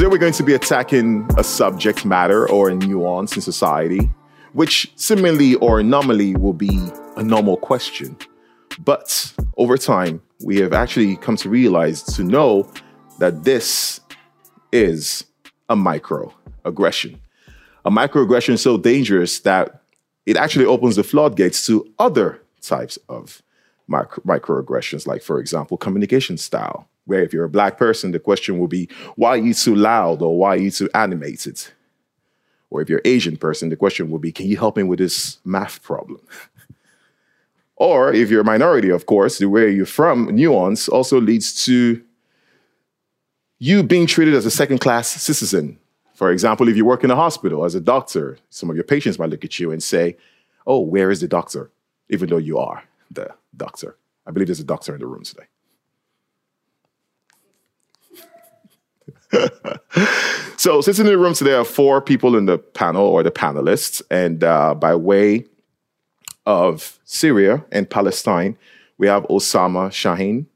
Today, we're going to be attacking a subject matter or a nuance in society, which similarly or normally will be a normal question. But over time, we have actually come to realize, to know that this is a microaggression. A microaggression is so dangerous that it actually opens the floodgates to other types of micro- microaggressions, like, for example, communication style where if you're a black person, the question will be, why are you too loud or why are you too animated? Or if you're Asian person, the question will be, can you help me with this math problem? or if you're a minority, of course, the where you're from, nuance also leads to you being treated as a second class citizen. For example, if you work in a hospital as a doctor, some of your patients might look at you and say, Oh, where is the doctor? Even though you are the doctor. I believe there's a doctor in the room today. so, sitting in the room today are four people in the panel or the panelists, and uh, by way of Syria and Palestine, we have Osama Shaheen.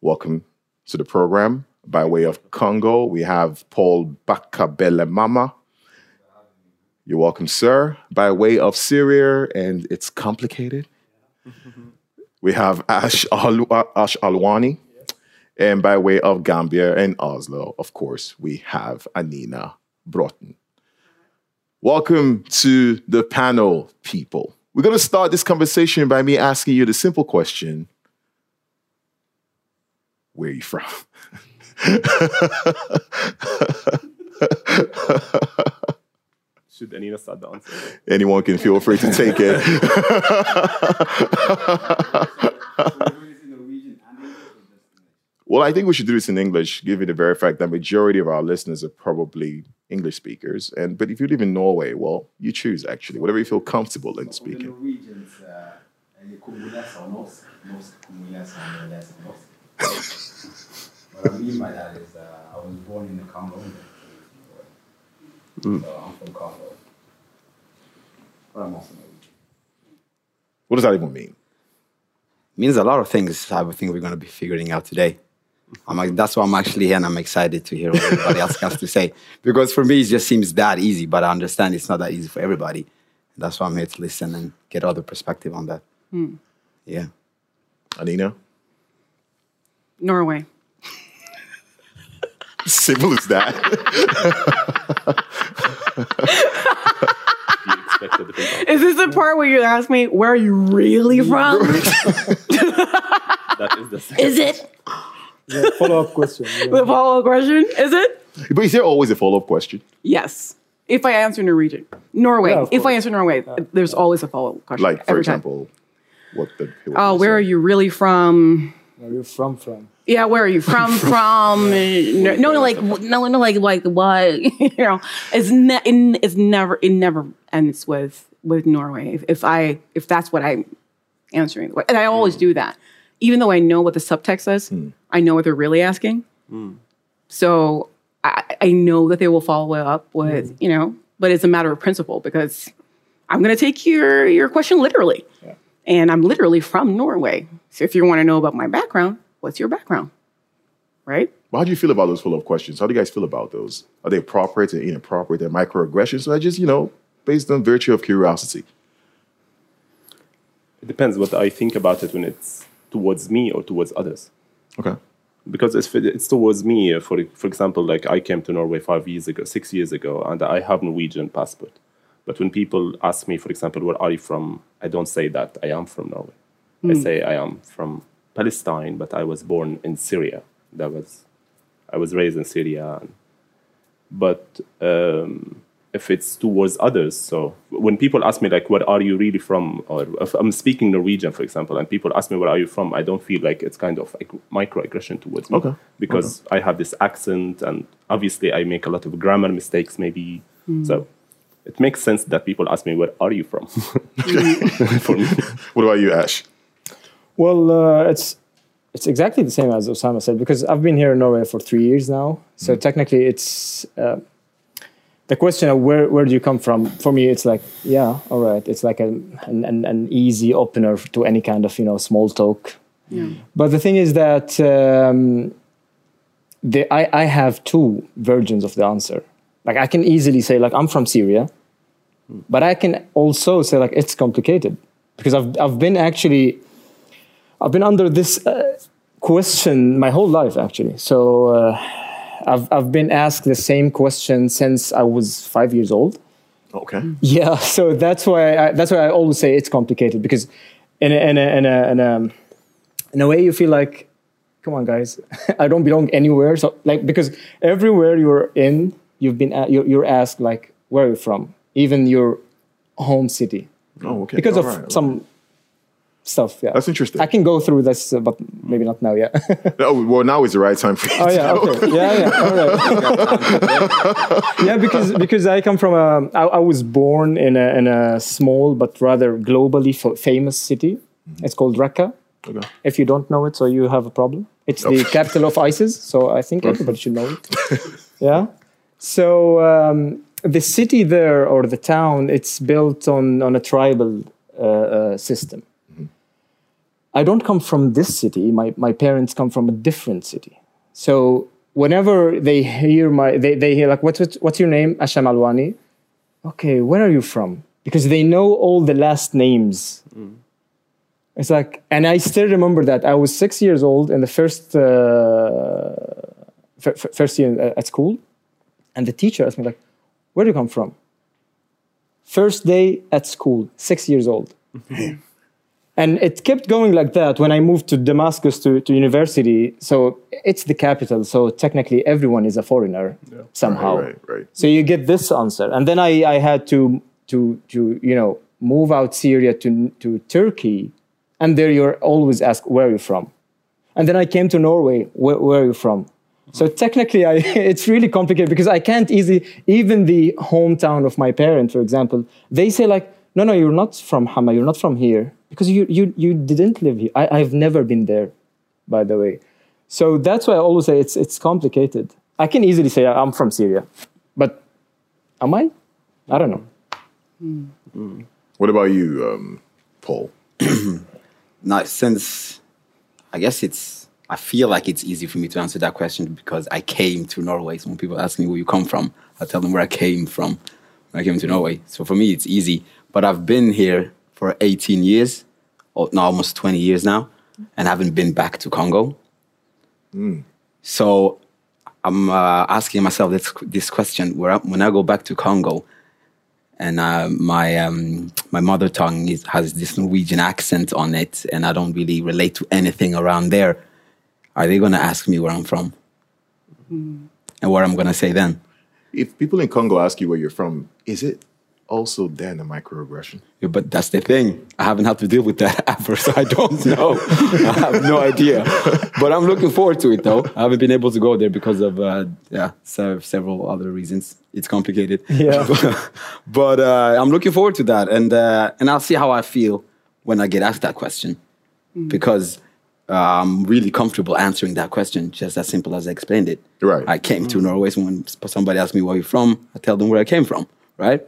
Welcome to the program. By way of Congo, we have Paul Bakabele Mama. You're welcome, sir. By way of Syria, and it's complicated. we have Ash, Ash Alwani. And by way of Gambia and Oslo, of course, we have Anina Broughton. Welcome to the panel, people. We're going to start this conversation by me asking you the simple question Where are you from? Should Anina start the answer? Anyone can feel free to take it. Well, I think we should do this in English, given the very fact that majority of our listeners are probably English speakers. And but if you live in Norway, well, you choose actually whatever you feel comfortable in speaking. What I was born in the. So I'm from What does that even mean? means a lot of things I think we're going to be figuring out today. I'm like, that's why I'm actually here and I'm excited to hear what everybody else has to say. Because for me, it just seems that easy, but I understand it's not that easy for everybody. That's why I'm here to listen and get other perspective on that. Hmm. Yeah. Anina? Norway. Simple as that. Do you expect a different answer? Is this the part where you ask me where are you really from? That is the. Is it Yeah, follow-up question. yeah. the follow-up question? Is it? but is there always a follow-up question? Yes. If I answer Norwegian, Norway. Yeah, of if I course. answer Norway, there's always a follow-up question. Like, for every time. example, what the Oh, where are you really from? Where are you from? From? Yeah, where are you from? from no, no, no, like no, no, like like what? you know, it's ne- it, it's never it never ends with with Norway. If, if I if that's what I'm answering, and I always mm. do that, even though I know what the subtext is, hmm. I know what they're really asking. Hmm. So I, I know that they will follow up with hmm. you know, but it's a matter of principle because I'm going to take your your question literally, and I'm literally from Norway. So if you want to know about my background, what's your background, right? Well, How do you feel about those follow-up questions? How do you guys feel about those? Are they appropriate or inappropriate? They're microaggressions, or just, you know, based on virtue of curiosity? It depends what I think about it when it's towards me or towards others. Okay. Because if it's towards me, uh, for for example, like I came to Norway five years ago, six years ago, and I have Norwegian passport. But when people ask me, for example, where are you from? I don't say that I am from Norway. I say I am from Palestine, but I was born in Syria. That was, I was raised in Syria. But um, if it's towards others, so when people ask me like, where are you really from? Or if I'm speaking Norwegian, for example, and people ask me, where are you from? I don't feel like it's kind of like microaggression towards me. Okay. Because I have this accent and obviously I make a lot of grammar mistakes maybe. So it makes sense that people ask me, where are you from? For me. What about you, Ash? Well, uh, it's it's exactly the same as Osama said because I've been here in Norway for three years now. So technically, it's uh, the question of where where do you come from? For me, it's like yeah, all right. It's like a, an, an an easy opener to any kind of you know small talk. yeah. But the thing is that um, the, I, I have two versions of the answer. Like I can easily say like I'm from Syria, but I can also say like it's complicated because I've I've been actually I've been under this uh, question my whole life actually. So uh, I've I've been asked the same question since I was five years old. Okay. Yeah, so that's why I, that's why I always say it's complicated because in a, in a, in a, in a, in a way you feel like, come on guys, I don't belong anywhere. So like because everywhere you're in, you've been a- you're, you're asked like where are you from, even your home city, Oh, okay. because of All right. some stuff. Yeah, That's interesting. I can go through this, uh, but maybe not now. Yeah. Oh, well, now is the right time for you. Oh to yeah, okay, yeah, yeah, all right. yeah, because because I come from a, I, I was born in a in a small but rather globally f- famous city. It's called Raqqa. Okay. If you don't know it, so you have a problem. It's the capital of ISIS, so I think everybody should know it. Yeah. So um, the city there or the town, it's built on on a tribal uh, uh, system. I don't come from this city. My, my parents come from a different city. So whenever they hear my, they, they hear like, what's, what's, your name? Asham Alwani. Okay, where are you from? Because they know all the last names. It's like, and I still remember that I was six years old in the first, uh, f- first year at school. And the teacher asked me like, where do you come from? First day at school, six years old. and it kept going like that when i moved to damascus to, to university. So it's the capital. So technically everyone is a foreigner somehow Right, right, right. so you get this answer. And then i, I had to, to, to you know move out syria to, to turkey. And there you're always asked where are you from? And then i came to norway. Where, where are you from? So technically I, it's really complicated because i can't easily even the hometown of my parent for example they say like no no you're not from hama you're not from here because you you, you didn't live here I, i've never been there by the way so that's why i always say it's it's complicated i can easily say i'm from syria but am i i don't know What about you, um, Paul? Now, since I guess it's, I feel like it's easy for me to answer that question because I came to Norway. So when people ask me where you come from, I tell them where I came from. When I came to Norway. So for me, it's easy. But I've been here for 18 years, or no, almost 20 years now, and haven't been back to Congo. So I'm uh, asking myself this, this question: where I, when I go back to Congo, and uh, my um, my mother tongue is, has this Norwegian accent on it, and I don't really relate to anything around there. Are they going to ask me where I'm from, and what I'm going to say then? If people in Congo ask you where you're from, is it also then a microaggression? Yeah, but that's the thing. I haven't had to deal with that ever, so I don't know. I have no idea. But I'm looking forward to it, though. I haven't been able to go there because of uh, yeah se- several other reasons. It's complicated. Yeah. but uh, I'm looking forward to that, and uh, and I'll see how I feel when I get asked that question, because uh, I'm really comfortable answering that question, just as simple as I explained it. Right. I came to Norway. So when somebody asks me where you're from, I tell them where I came from. Right.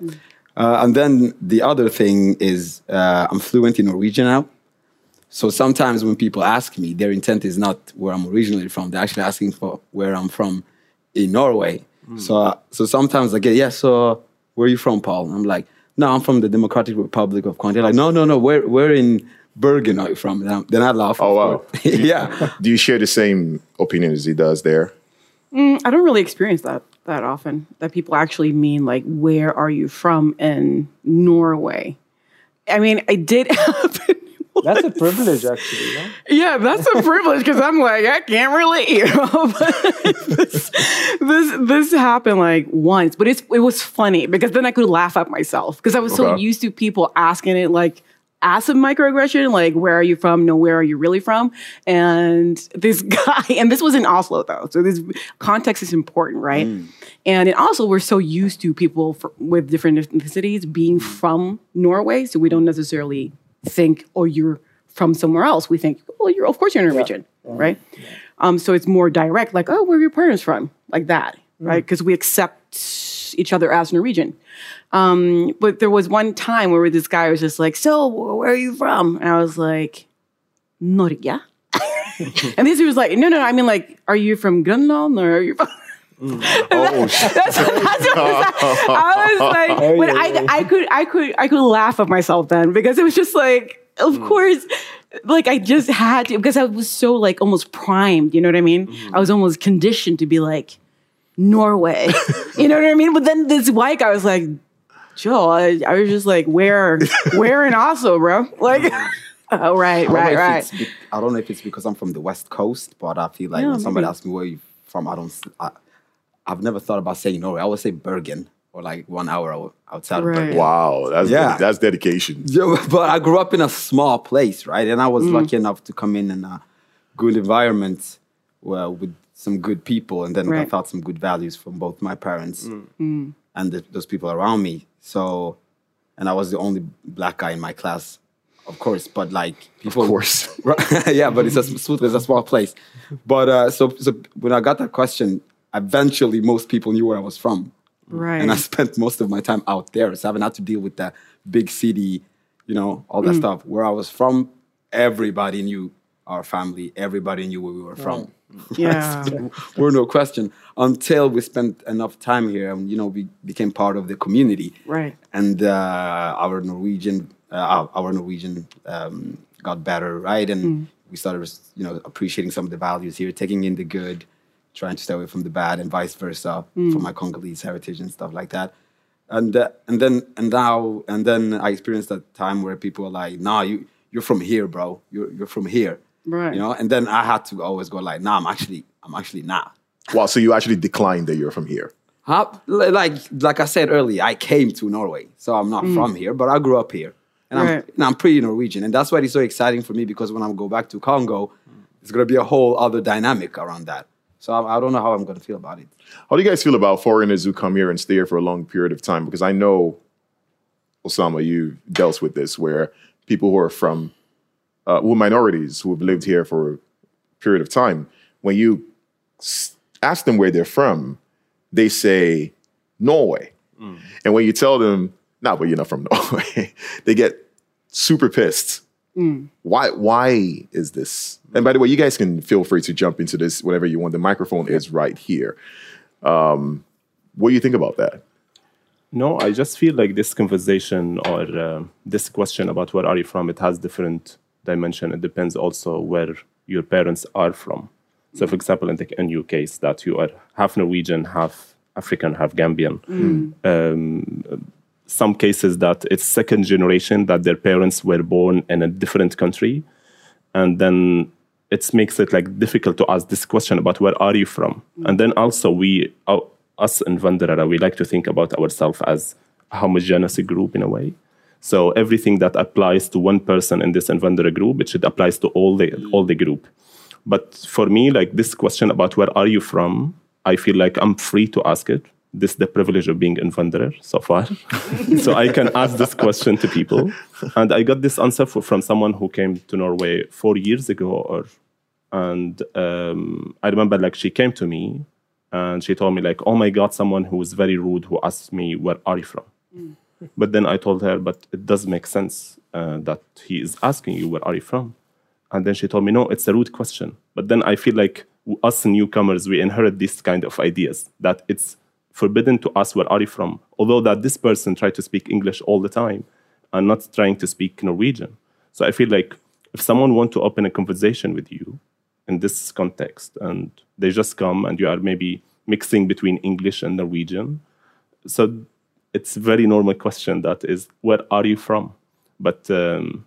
Uh, and then the other thing is uh, I'm fluent in Norwegian now. So sometimes when people ask me, their intent is not where I'm originally from. They're actually asking for where I'm from in Norway. So uh, so sometimes I get, yeah, so where are you from, Paul? And I'm like, no, I'm from the Democratic Republic of Congo. They're like, no, no, no, where, where in Bergen are you from? Then, I'm- then I laugh. Oh, wow. yeah. Do you share the same opinion as he does there? I don't really experience that that often. That people actually mean like, "Where are you from?" in Norway. I mean, I did happen. that's a privilege actually no? Yeah, that's a privilege because I'm like, I can't relate, you know. This, this this happened like once, but it's it was funny because then I could laugh at myself because I was so used to people asking it like as a microaggression, like where are you from? No, where are you really from? And this guy, and this was in Oslo though, so this context is important, right? Mm. And in Oslo, we're so used to people fr- with different ethnicities being mm. from Norway, so we don't necessarily think, oh, you're from somewhere else. We think, well, you're of course you're Norwegian, uh-huh. right? Um, so it's more direct, like, oh, where are your parents from? Like that, mm. right? Because we accept each other as Norwegian. Um, but there was one time where this guy was just like, so where are you from? And I was like, Norge. and this was like, no, no, I mean like, are you from Greenland or are you from? Oh, shit. That's, that's what I was, I was like, Oh, but yeah, I. I could, I could, I could laugh at myself then because it was just like, of Mm. course, like I just had to because I was so like almost primed. You know what I mean? Mm-hmm. I was almost conditioned to be like Norway. you know what I mean? But then this white guy was like, Joe, I, I was just like, where, where in Oslo, bro? Like, oh right, I don't know right, right. be- I don't know if it's because I'm from the West Coast, but I feel like Yeah, when somebody maybe. asks me where you from, I don't. I, have never thought about saying Norway. I would say Bergen or like one hour outside Right. of Bergen. wow, that's Yeah. that's dedication. Yeah, but I grew up in a small place, right? And I was mm. lucky enough to come in in a good environment well, with some good people, and then I Right. felt some good values from both my parents and the, those people around me. So, and I was the only black guy in my class, of course. But like people, Of course. Yeah, but it's a Sotra is a small place. But uh, so so when I got that question, eventually most people knew where I was from, Right. and I spent most of my time out there, so I haven't had to deal with the big city, you know, all Mm. that stuff. Where I was from, everybody knew our family. Everybody knew where we were from. yeah. We're no question until we spent enough time here, and you know, we became part of the community Right. and uh, our Norwegian, uh, our, Norwegian um, got better, right? And we started, you know, appreciating some of the values here, taking in the good, trying to stay away from the bad, and vice versa for my Congolese heritage and stuff like that. And uh, and then and now and then I experienced that time where people are like, "Nah, you you're from here, bro. You're you're from here." Right. You know, and then I had to always go like, "Nah, I'm actually I'm actually not." Wow, so you actually declined that you're from here. Huh? Like like I said earlier, I came to Norway, so I'm not mm. from here, but I grew up here, and I'm and I'm pretty Norwegian, and that's why it's so exciting for me because when I go back to Congo, it's gonna be a whole other dynamic around that. So I, I don't know how I'm gonna feel about it. How do you guys feel about foreigners who come here and stay here for a long period of time? Because I know, Osama, you dealt with this, where people who are from, uh, who are minorities who have lived here for a period of time, when you ask them where they're from, they say Norway. And when you tell them, nah, but you're not from Norway, they get super pissed. Why? Why is this? And by the way, you guys can feel free to jump into this whenever you want. The microphone is right here. Um, what do you think about that? No, I just feel like this conversation or uh, this question about where are you from, it has different dimension. It depends also where your parents are from. So, for example, in, the, in your case, that you are half Norwegian, half African, half Gambian. Um, some cases that it's second generation that their parents were born in a different country, and then it makes it like difficult to ask this question about where are you from and then also we uh, us innvandrere, we like to think about ourselves as a homogeneous group in a way so everything that applies to one person in this Vanderara group it should applies to all the all the group. But for me like this question about where are you from i feel like i'm free to ask it. This is the privilege of being in Vanderer so far. So i can ask this question to people. And i got this answer for, from someone who came to norway four years ago or and um, i remember like she came to me and she told me like oh my god someone who was very rude who asked me where are you from but then i told her but it does make sense uh, that he is asking you where are you from? And then she told me no it's a rude question. But then i feel like us newcomers we inherit these kind of ideas that it's forbidden to ask where are you from? Although that this person tried to speak english all the time and not trying to speak norwegian. So i feel like if someone want to open a conversation with you in this context and they just come and you are maybe mixing between english and norwegian so it's a very normal question that is where are you from but um,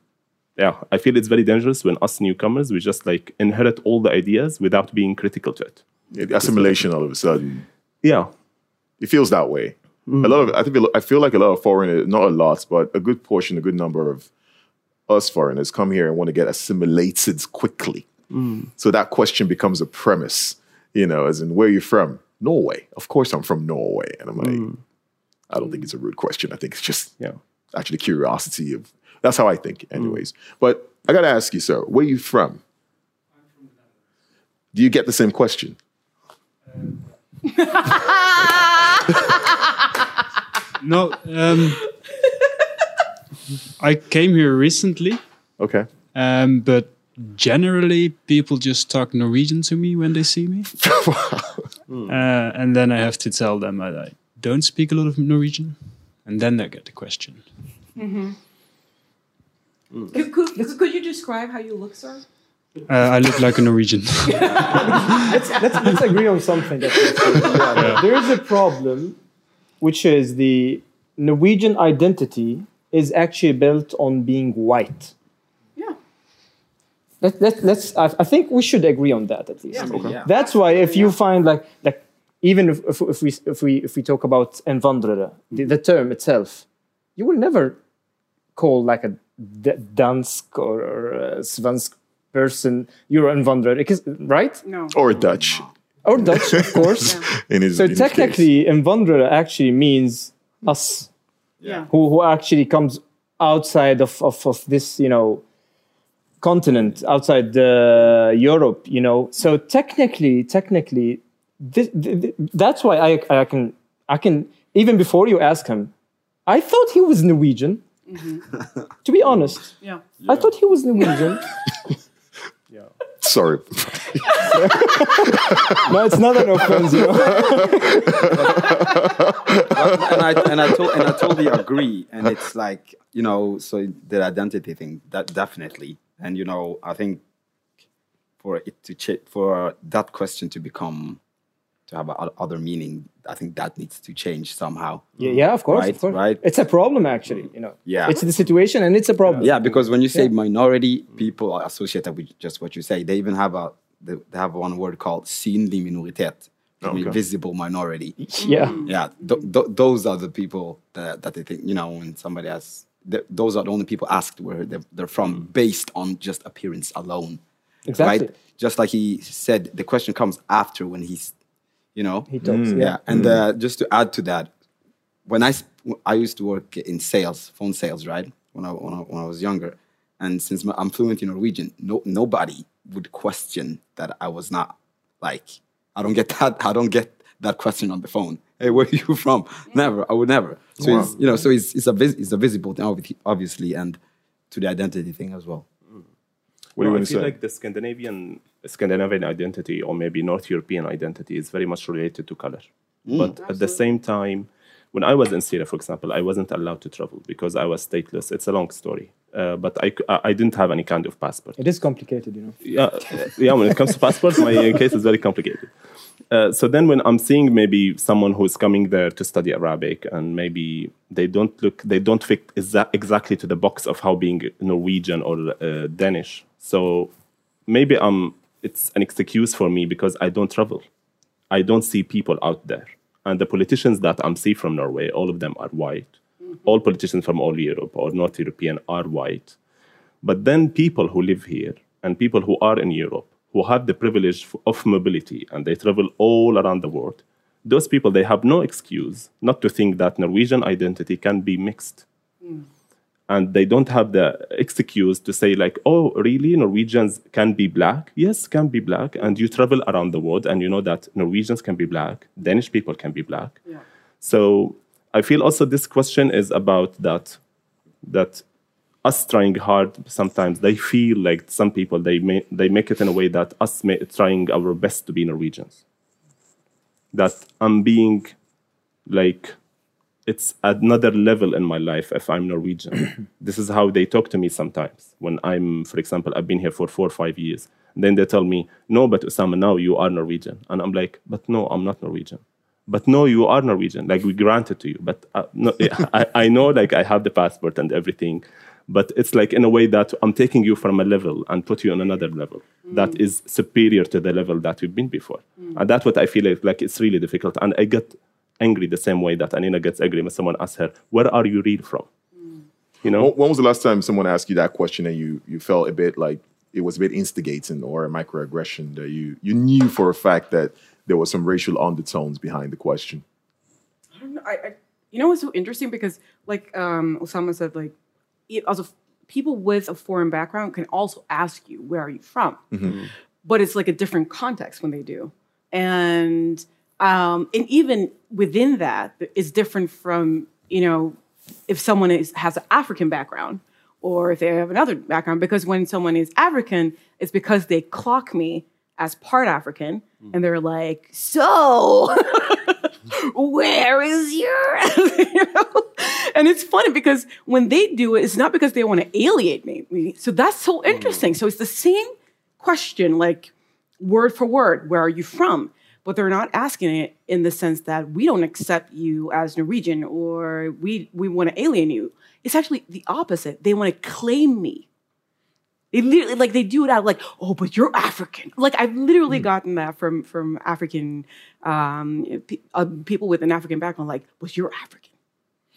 yeah i feel it's very dangerous when us newcomers we just like inherit all the ideas without being critical to it Assimilation all of a sudden. yeah It feels that way. Mm. A lot of I think I feel like a lot of foreigners, not a lot, but a good portion, a good number of us foreigners come here and want to get assimilated quickly. Mm. So that question becomes a premise, you know, as in where are you from? Norway. Of course I'm from Norway. And I'm like, mm. I don't think it's a rude question. I think it's just yeah actually curiosity of that's how I think, anyways. But I gotta ask you, sir, where you from? Do you get the same question? No, um, I came here recently, Okay. um, but generally people just talk Norwegian to me when they see me, uh, and then I have to tell them that I don't speak a lot of Norwegian, and then they get the question. Could, could, could you describe how you look, sir? Uh, I look like a Norwegian. let's, let's, let's agree on something. That yeah, there is a problem, which is the Norwegian identity is actually built on being white. Yeah. Let, let, let's. I, I think we should agree on that at least. Yeah. That's why if you find like like even if, if, if we if we if we talk about invandrare, the, the term itself, you will never call like a D- dansk or, or a svensk person you're invandrare, because right? No. Or Dutch Or Dutch, of course. in his So in technically, invandrare actually means us Yeah. who, who actually comes outside of, of, of this, you know, continent, outside uh, Europe, you know. So technically, technically, this, th- th- that's why I, I can, I can, even before you ask him, I thought he was Norwegian. Mm-hmm. to be honest, Yeah. I thought he was Norwegian. Sorry. no, it's not an offense, you know. and I and I told and I totally agree. And it's like you know, so the identity thing that definitely. And you know, I think for it to ch- for that question to become to have a o- other meaning, I think that needs to change somehow. Yeah, yeah, of course, Right, of course. right. It's a problem, actually. You know. Yeah. It's the situation, and it's a problem. Yeah, because when you say minority, people are associated with just what you say. They even have a they they have one word called synlig minoritet, Okay. visible minority. Mm. Yeah. yeah th- th- those are the people that, that they think you know when somebody has th- those are the only people asked where they're, they're from mm. based on just appearance alone Exactly. right just like he said the question comes after when he's you know? He talks. yeah, Yeah. and uh, just to add to that when I, I used to work in sales phone sales right? When I, when I, when I was younger. And since my, i'm fluent in norwegian no, nobody would question that i was not like i don't get that i don't get that question on the phone. Hey where are you from? Never i would never. So it's you know so it's, it's a vis- it's a visible thing obviously and to the identity thing as well. What do you No, I want to feel say? like the Scandinavian Scandinavian identity or maybe North European identity is very much related to color. But at the same time, when I was in Syria, for example, I wasn't allowed to travel because I was stateless. It's a long story, uh, but I didn't have any kind of passport. It is complicated, you know. yeah, uh, yeah. When it comes to passports, my uh, case is very complicated. Uh, so then, when I'm seeing maybe someone who's coming there to study Arabic, and maybe they don't look, they don't fit exa- exactly to the box of how being Norwegian or uh, Danish. So maybe I'm, it's an excuse for me because I don't travel. I don't see people out there, and the politicians that I'm see from Norway, all of them are white. Mm-hmm. All politicians from all Europe or North European are white. But then people who live here and people who are in Europe, who have the privilege of mobility and they travel all around the world, those people, they have no excuse not to think that Norwegian identity can be mixed. Mm. And they don't have the excuse to say, like, oh, really? Norwegians can be black? Yes, can be black. And you travel around the world and you know that Norwegians can be black, Danish people can be black. Yeah. So I feel also this question is about that that us trying hard sometimes they feel like some people they may, they make it in a way that us may, trying our best to be Norwegians. That I'm being like it's another level in my life if I'm Norwegian. this is how they talk to me sometimes. When I'm, for example, I've been here for four or five years. Then they tell me, no, but Osama, now you are Norwegian. And I'm like, but no, I'm not Norwegian. But no, you are Norwegian. Like we grant it to you. But uh, no, I, I know, like I have the passport and everything. But it's like in a way that I'm taking you from a level and put you on another level that is superior to the level that we've been before. And that's what I feel like, like it's really difficult. And I get angry the same way that Anina gets angry when someone asks her, "Where are you real from?" You know, When when was the last time someone asked you that question and you you felt a bit like it was a bit instigating or a microaggression that you you knew for a fact that there was some racial undertones behind the question? I don't know. I, I, you know what's so interesting because, like um, Osama said, like it, also people with a foreign background can also ask you, "Where are you from?" But it's like a different context when they do, and um, and even within that, it's different from you know if someone is has an African background or if they have another background. Because when someone is African, it's because they clock me as part African, and they're like, "So, where is your?" you know? And it's funny because when they do it, it's not because they want to alienate me. So that's so interesting. So it's the same question, like word for word, where are you from? But they're not asking it in the sense that we don't accept you as Norwegian or we we want to alien you. It's actually the opposite. They want to claim me. They literally like they do it out like, oh, but you're African. Like I've literally gotten that from from African um, pe- uh, people with an African background. Like, but you're African.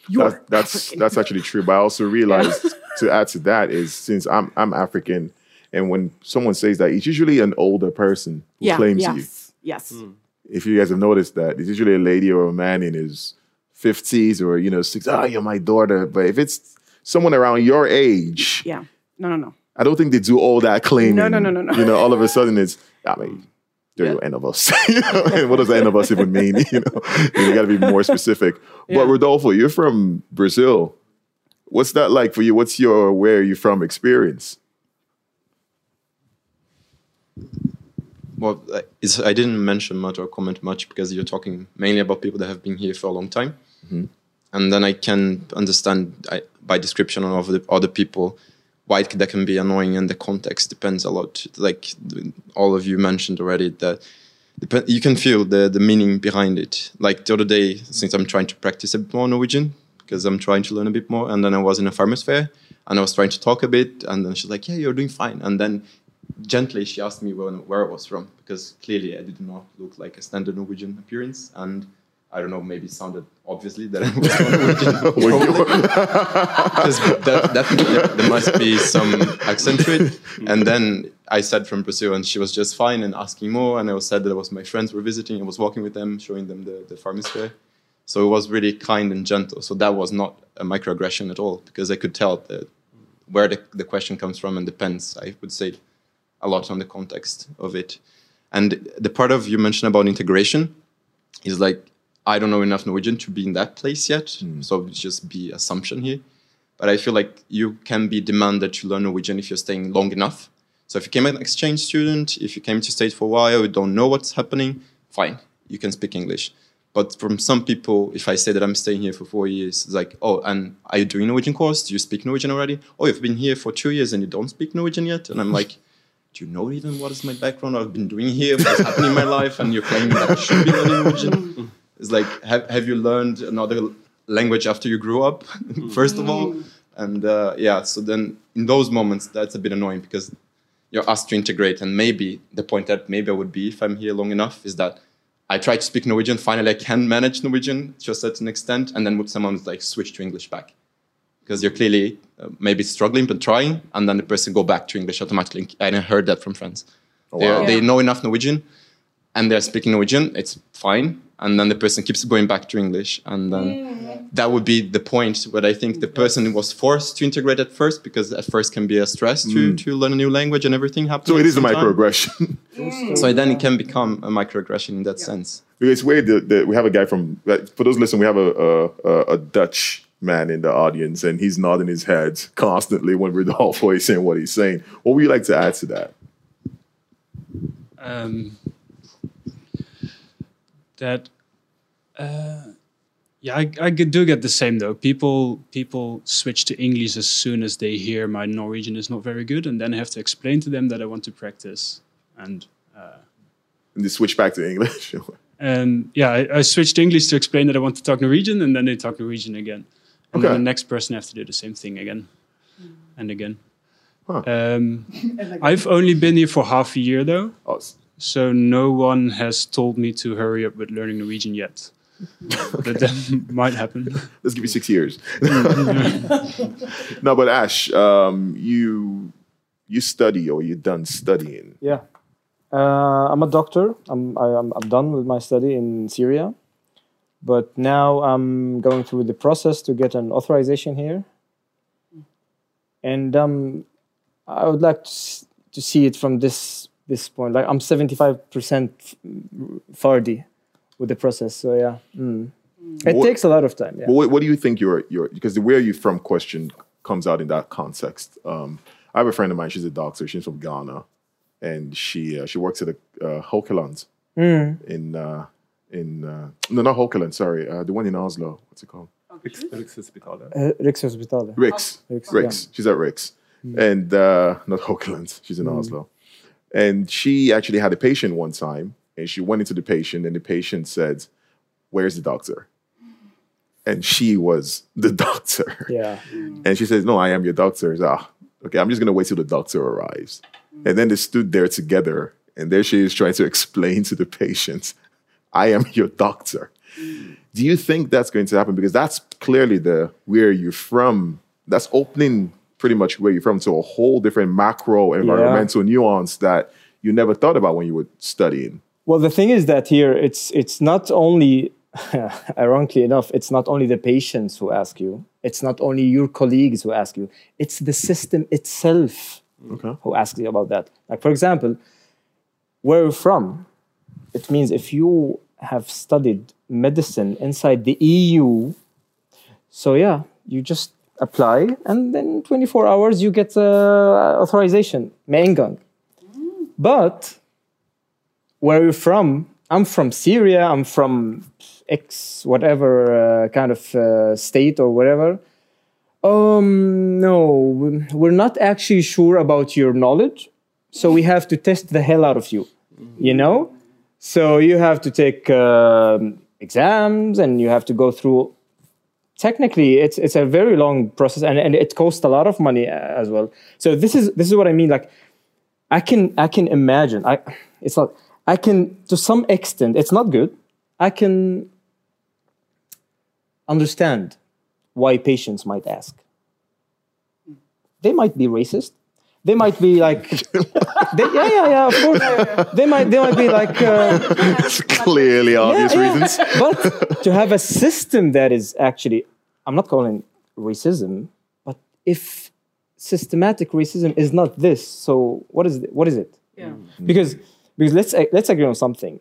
You're That, that's African. that's actually true. But I also realized to add to that is since I'm I'm African, and when someone says that, it's usually an older person who yeah. claims yes. you. Yes. If you guys have noticed that, it's usually a lady or a man in his fifties or you know six. Ah, you're my daughter. But if it's someone around your age, Yeah. No. No. No. I don't think they do all that claiming. No, no, no, no, no. You know, all of a sudden it's, I mean, there you end of us. you know, and what does the end of us even mean? You know, you got to be more specific. But Rodolfo, you're from Brazil. What's that like for you? What's your where are you from experience? Well, uh, I didn't mention much or comment much because you're talking mainly about people that have been here for a long time. And then I can understand I, by description of the other people why it, that can be annoying and the context depends a lot. Like all of you mentioned already, that you can feel the, the meaning behind it. Like the other day, since I'm trying to practice a bit more Norwegian, because I'm trying to learn a bit more, and then I was in a farmer's fair and I was trying to talk a bit, and then she's like, Yeah, you're doing fine. And then gently she asked me where, where I was from because clearly I did not look like a standard Norwegian appearance and I don't know maybe it sounded obviously that I was from Norwegian. Because that, that, there- must be some accent to it. And then I said from Brazil and she was just fine and asking more and I was said that it was my friends were visiting I was walking with them showing them the, the fair so it was really kind and gentle. So that was not a microaggression at all because I could tell that where the, the question comes from and depends i would say a lot on the context of it and the part of you mentioned about integration is like i don't know enough norwegian to be in that place yet mm. so it's just be assumption here but i feel like you can be demanded to learn norwegian if you're staying long enough so if you came an exchange student if you came to state for a while you don't know what's happening fine you can speak english but from some people, if I say that I'm staying here for four years, it's like, oh, and are you doing Norwegian course? Do you speak Norwegian already? Oh, you've been here for two years and you don't speak Norwegian yet? And I'm like, do you know even what is my background? I've been doing here, what's happening in my life, and you're claiming that I should be learning Norwegian. It's like, have, have you learned another language after you grew up, first of all? And uh, yeah, so then in those moments, that's a bit annoying because you're asked to integrate, and maybe the point that maybe I would be if I'm here long enough is that I try to speak Norwegian. Finally, I can manage Norwegian to a certain extent, and then would someone like switch to English back because you're clearly uh, maybe struggling but trying, and then the person go back to English automatically. And I heard that from friends. They- wow. They know enough Norwegian, and they're speaking Norwegian. It's fine, and then the person keeps going back to English, and then that would be the point where I think the person was forced to integrate at first because at first can be a stress to to learn a new language and everything happens. So it is a at the microaggression. So then it can become a microaggression in that sense. Because weird that, that we have a guy from for those listening, we have a, a a a Dutch man in the audience, and he's nodding his head constantly when Rodolfo is saying what he's saying. What would you like to add to that? um, that uh, yeah I, I do get the same though people people switch to english as soon as they hear my norwegian is not very good and then i have to explain to them that i want to practice and And they switch back to English. and yeah I, I switched to english to explain that i want to talk norwegian and then they talk norwegian again and Okay. then the next person have to do the same thing again and again Huh. um, i've only been here for half a year though Oh, so no one has told me to hurry up with learning Norwegian yet. But that might happen. let's give you six years. no, but Ash, um, you you study or you're done studying. Yeah. Uh, I'm a doctor. I'm, I, I'm, I'm done with my study in Syria. But now I'm going through the process to get an authorization here. And um, I would like to, s- to see it from this this point. Like I'm 75% ferdig with the process. So yeah. Mm. It What- takes a lot of time. Yeah. What, what do you think your your because the where are you from question comes out in that context. Um, I have a friend of mine. She's a doctor. She's from Ghana, and she uh, she works at a uh, Haukeland in uh, in uh, no not Haukeland. Sorry, uh, the one in Oslo. What's it called? Riks- Rikshospitalet. Uh, Hospital. Rix. Rix, Rix. She's at Rix. And uh, not Haukeland. She's in Oslo. And she actually had a patient one time and she went into the patient and the patient said, Where's the doctor? And she was the doctor. Yeah. And she says, No, I am your doctor. I said, ah, okay, I'm just gonna wait till the doctor arrives. And then they stood there together, and there she is trying to explain to the patient, I am your doctor. Do you think that's going to happen? Because that's clearly the where you're from. That's opening pretty much where you're from to a whole different macro environmental nuance that you never thought about when you were studying. Well, the thing is that here it's it's not only, ironically enough, it's not only the patients who ask you. It's not only your colleagues who ask you. It's the system itself Okay. who asks you about that. Like for example, where are you're from, it means if you have studied medicine inside the EU, so yeah, you just apply and then 24 hours you get uh, authorization, en. But where are you're from, I'm from Syria, I'm from X whatever uh, kind of uh, state or whatever. Um, no, we're not actually sure about your knowledge, so we have to test the hell out of you. You know, so you have to take um, exams and you have to go through. Technically, it's it's a very long process and, and it costs a lot of money uh, as well. So this is this is what I mean. Like, I can I can imagine. I it's not. I can to some extent. It's not good. I can understand why patients might ask. They might be racist. They might be like, they, yeah, yeah, yeah. Of course, they might. They might be like. Uh, It's clearly obvious yeah, yeah. reasons. but to have a system that is actually, I'm not calling racism, but if systematic racism is not this, so what is it? What is it? Yeah. Because because let's let's agree on something.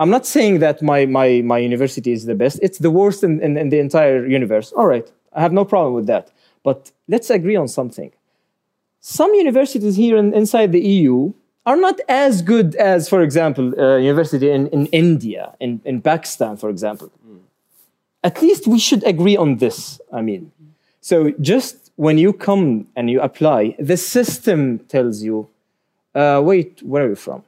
I'm not saying that my my my university is the best. It's the worst in, in, in the entire universe. All right, I have no problem with that. But let's agree on something. Some universities here in, inside the EU are not as good as, for example, uh, university in, in India, in, in Pakistan, for example. At least we should agree on this. I mean, so just when you come and you apply, the system tells you, uh, wait, where are you from?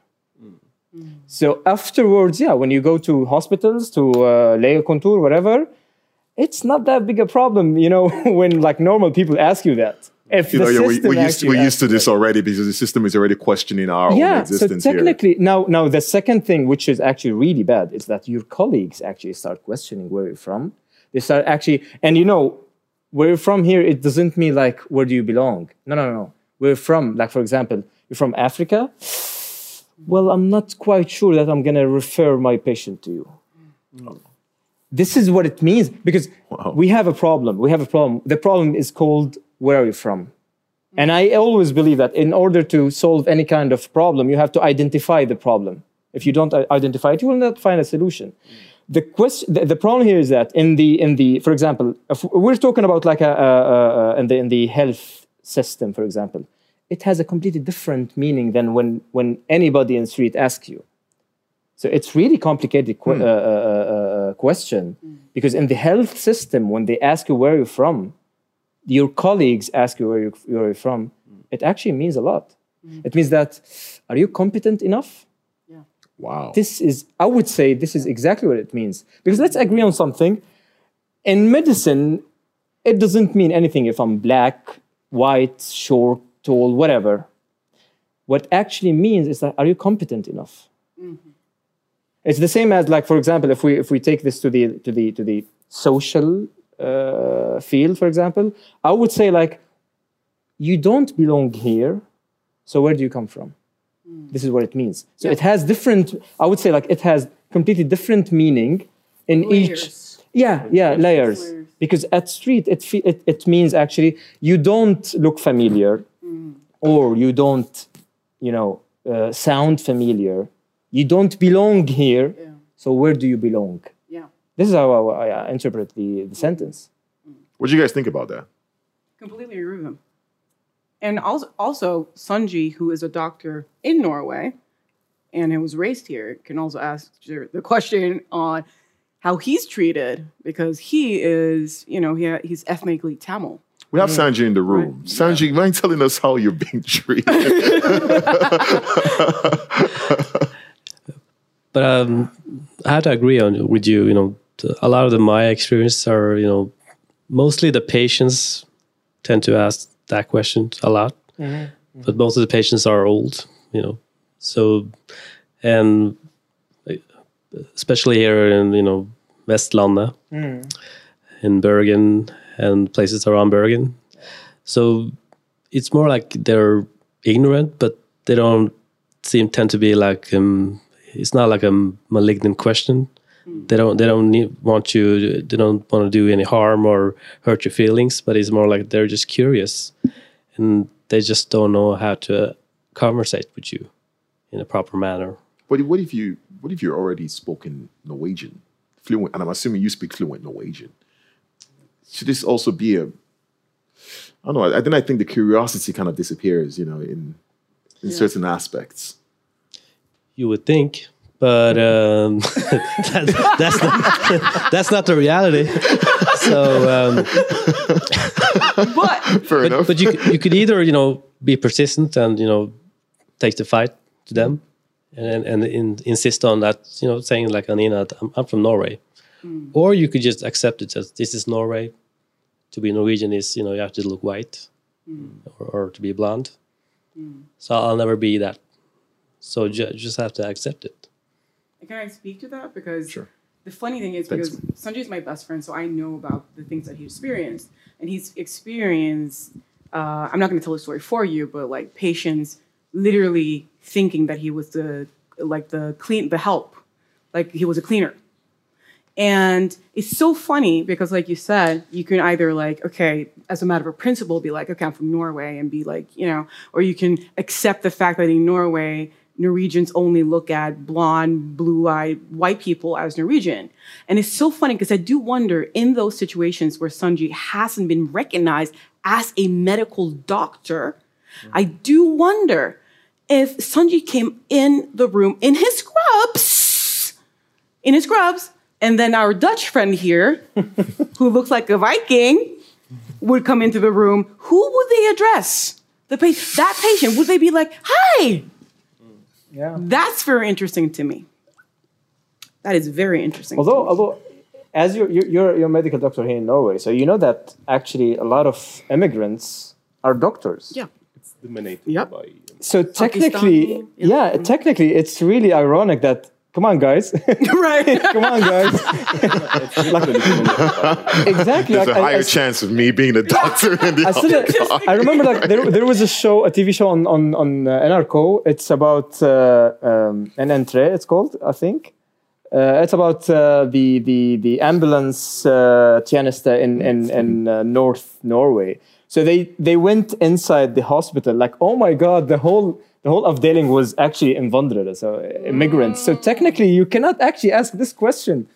So afterwards, yeah, when you go to hospitals, to uh, legekontor, whatever, it's not that big a problem, you know, when like normal people ask you that. If You know, the we, system we're used, actually we're used to this already because the system is already questioning our own yeah so existence here. technically now now the second thing which is actually really bad is that your colleagues actually start questioning where you're from. They start actually and you know where you're from here it doesn't mean like where do you belong. No no no no. Where you're from like for example you're from africa? Well i'm not quite sure that i'm going to refer my patient to you. No. this is what it means because we have a problem. We have a problem. The problem is called where are you from and I always believe that in order to solve any kind of problem, you have to identify the problem. If you don't identify it, you will not find a solution. The question, the, the problem here is that in the in the, for example, if we're talking about like a, a, a, in the in the health system, for example, it has a completely different meaning than when when anybody in the street asks you. So it's really complicated que- uh, uh, uh, uh, question because in the health system, when they ask you where you're from, your colleagues ask you where you're, where you're from, mm. it actually means a lot. Mm. It means that are you competent enough? Yeah. Wow. This is, I would say, this is exactly what it means. Because let's agree on something. In medicine, it doesn't mean anything if I'm black, white, short, tall, whatever. What actually means is that are you competent enough? Mm-hmm. It's the same as, like, for example, if we if we take this to the to the to the social uh, field, for example, I would say like, you don't belong here, so where do you come from? This is what it means. So it has different. I would say like it has completely different meaning in each. Yeah, yeah, layers. layers. Because at street, it, it it means actually you don't look familiar, or you don't, you know, uh, sound familiar. You don't belong here. Yeah. So where do you belong? Yeah. This is how I, I interpret the, the sentence. What do you guys think about that? Completely agree with him. And also, also Sunji, who is a doctor in Norway and who was raised here, can also ask the question on how he's treated because he is, you know, he, he's ethnically Tamil. We have Sanji in the room. Sanji, mind telling us how you're being treated? but um, I have to agree on with you. You know, the, a lot of the my experiences are you know mostly the patients tend to ask that question a lot, but most of the patients are old. You know, so and especially here in you know Vestlandet, in Bergen and places around Bergen. So it's more like they're ignorant, but they don't seem tend to be like um, it's not like a malignant question. Mm. They don't they don't need, want you they don't want to do any harm or hurt your feelings, but it's more like they're just curious, and they just don't know how to conversate with you in a proper manner. But what if you what if you're already spoken Norwegian fluent, and I'm assuming you speak fluent Norwegian? Should this also be a I don't know. I, then I think the curiosity kind of disappears, you know, in in certain aspects. You would think, but um, that's, that's not that's not the reality. So, um, But Fair enough. but you could- you could either you know be persistent and you know take the fight to them, and and in, insist on that you know saying like Anina, I'm, I'm from Norway, or you could just accept it as this is Norway. To be Norwegian is you know you have to look white, or, or to be blonde. So I'll never be that. So ju- just have to accept it. Can I speak to that? Because Sure. the funny thing is Thanks. because Sanjay is my best friend, so I know about the things that he experienced, and he's experienced. Uh, I'm not going to tell the story for you, but like patients literally thinking that he was the like the clean the help, like he was a cleaner. And it's so funny because, like you said, you can either like, okay, as a matter of principle, be like, okay, I'm from Norway, and be like, you know, or you can accept the fact that in Norway, Norwegians only look at blonde, blue-eyed white people as Norwegian. And it's so funny because I do wonder in those situations where Sanji hasn't been recognized as a medical doctor, I do wonder if Sanji came in the room in his scrubs, in his scrubs, and then our Dutch friend here, who looks like a Viking, would come into the room. Who would they address? The pa- that patient would they be like, "Hi"? Yeah. That's very interesting to me. That is very interesting. to Although, me. although, as you're, you're you're you're a medical doctor here in Norway, so you know that actually a lot of immigrants are doctors. yeah, It's dominated Yep. by um, So technically, Pakistani, yeah, technically, it's really ironic that. Come on, guys! right. Come on, guys! exactly. There's like, a I- I higher s- chance of me being a doctor in the I, still, I remember like there, there was a show, a TV show on on on uh, NRK. It's about uh, um, an entrée. It's called, I think. Uh, it's about uh, the the the ambulance uh, tjeneste in in in uh, North Norway. So they they went inside the hospital. Like, oh my god, the whole the whole avdeling was actually innvandrere, so immigrants. So mm. technically, you cannot actually ask this question.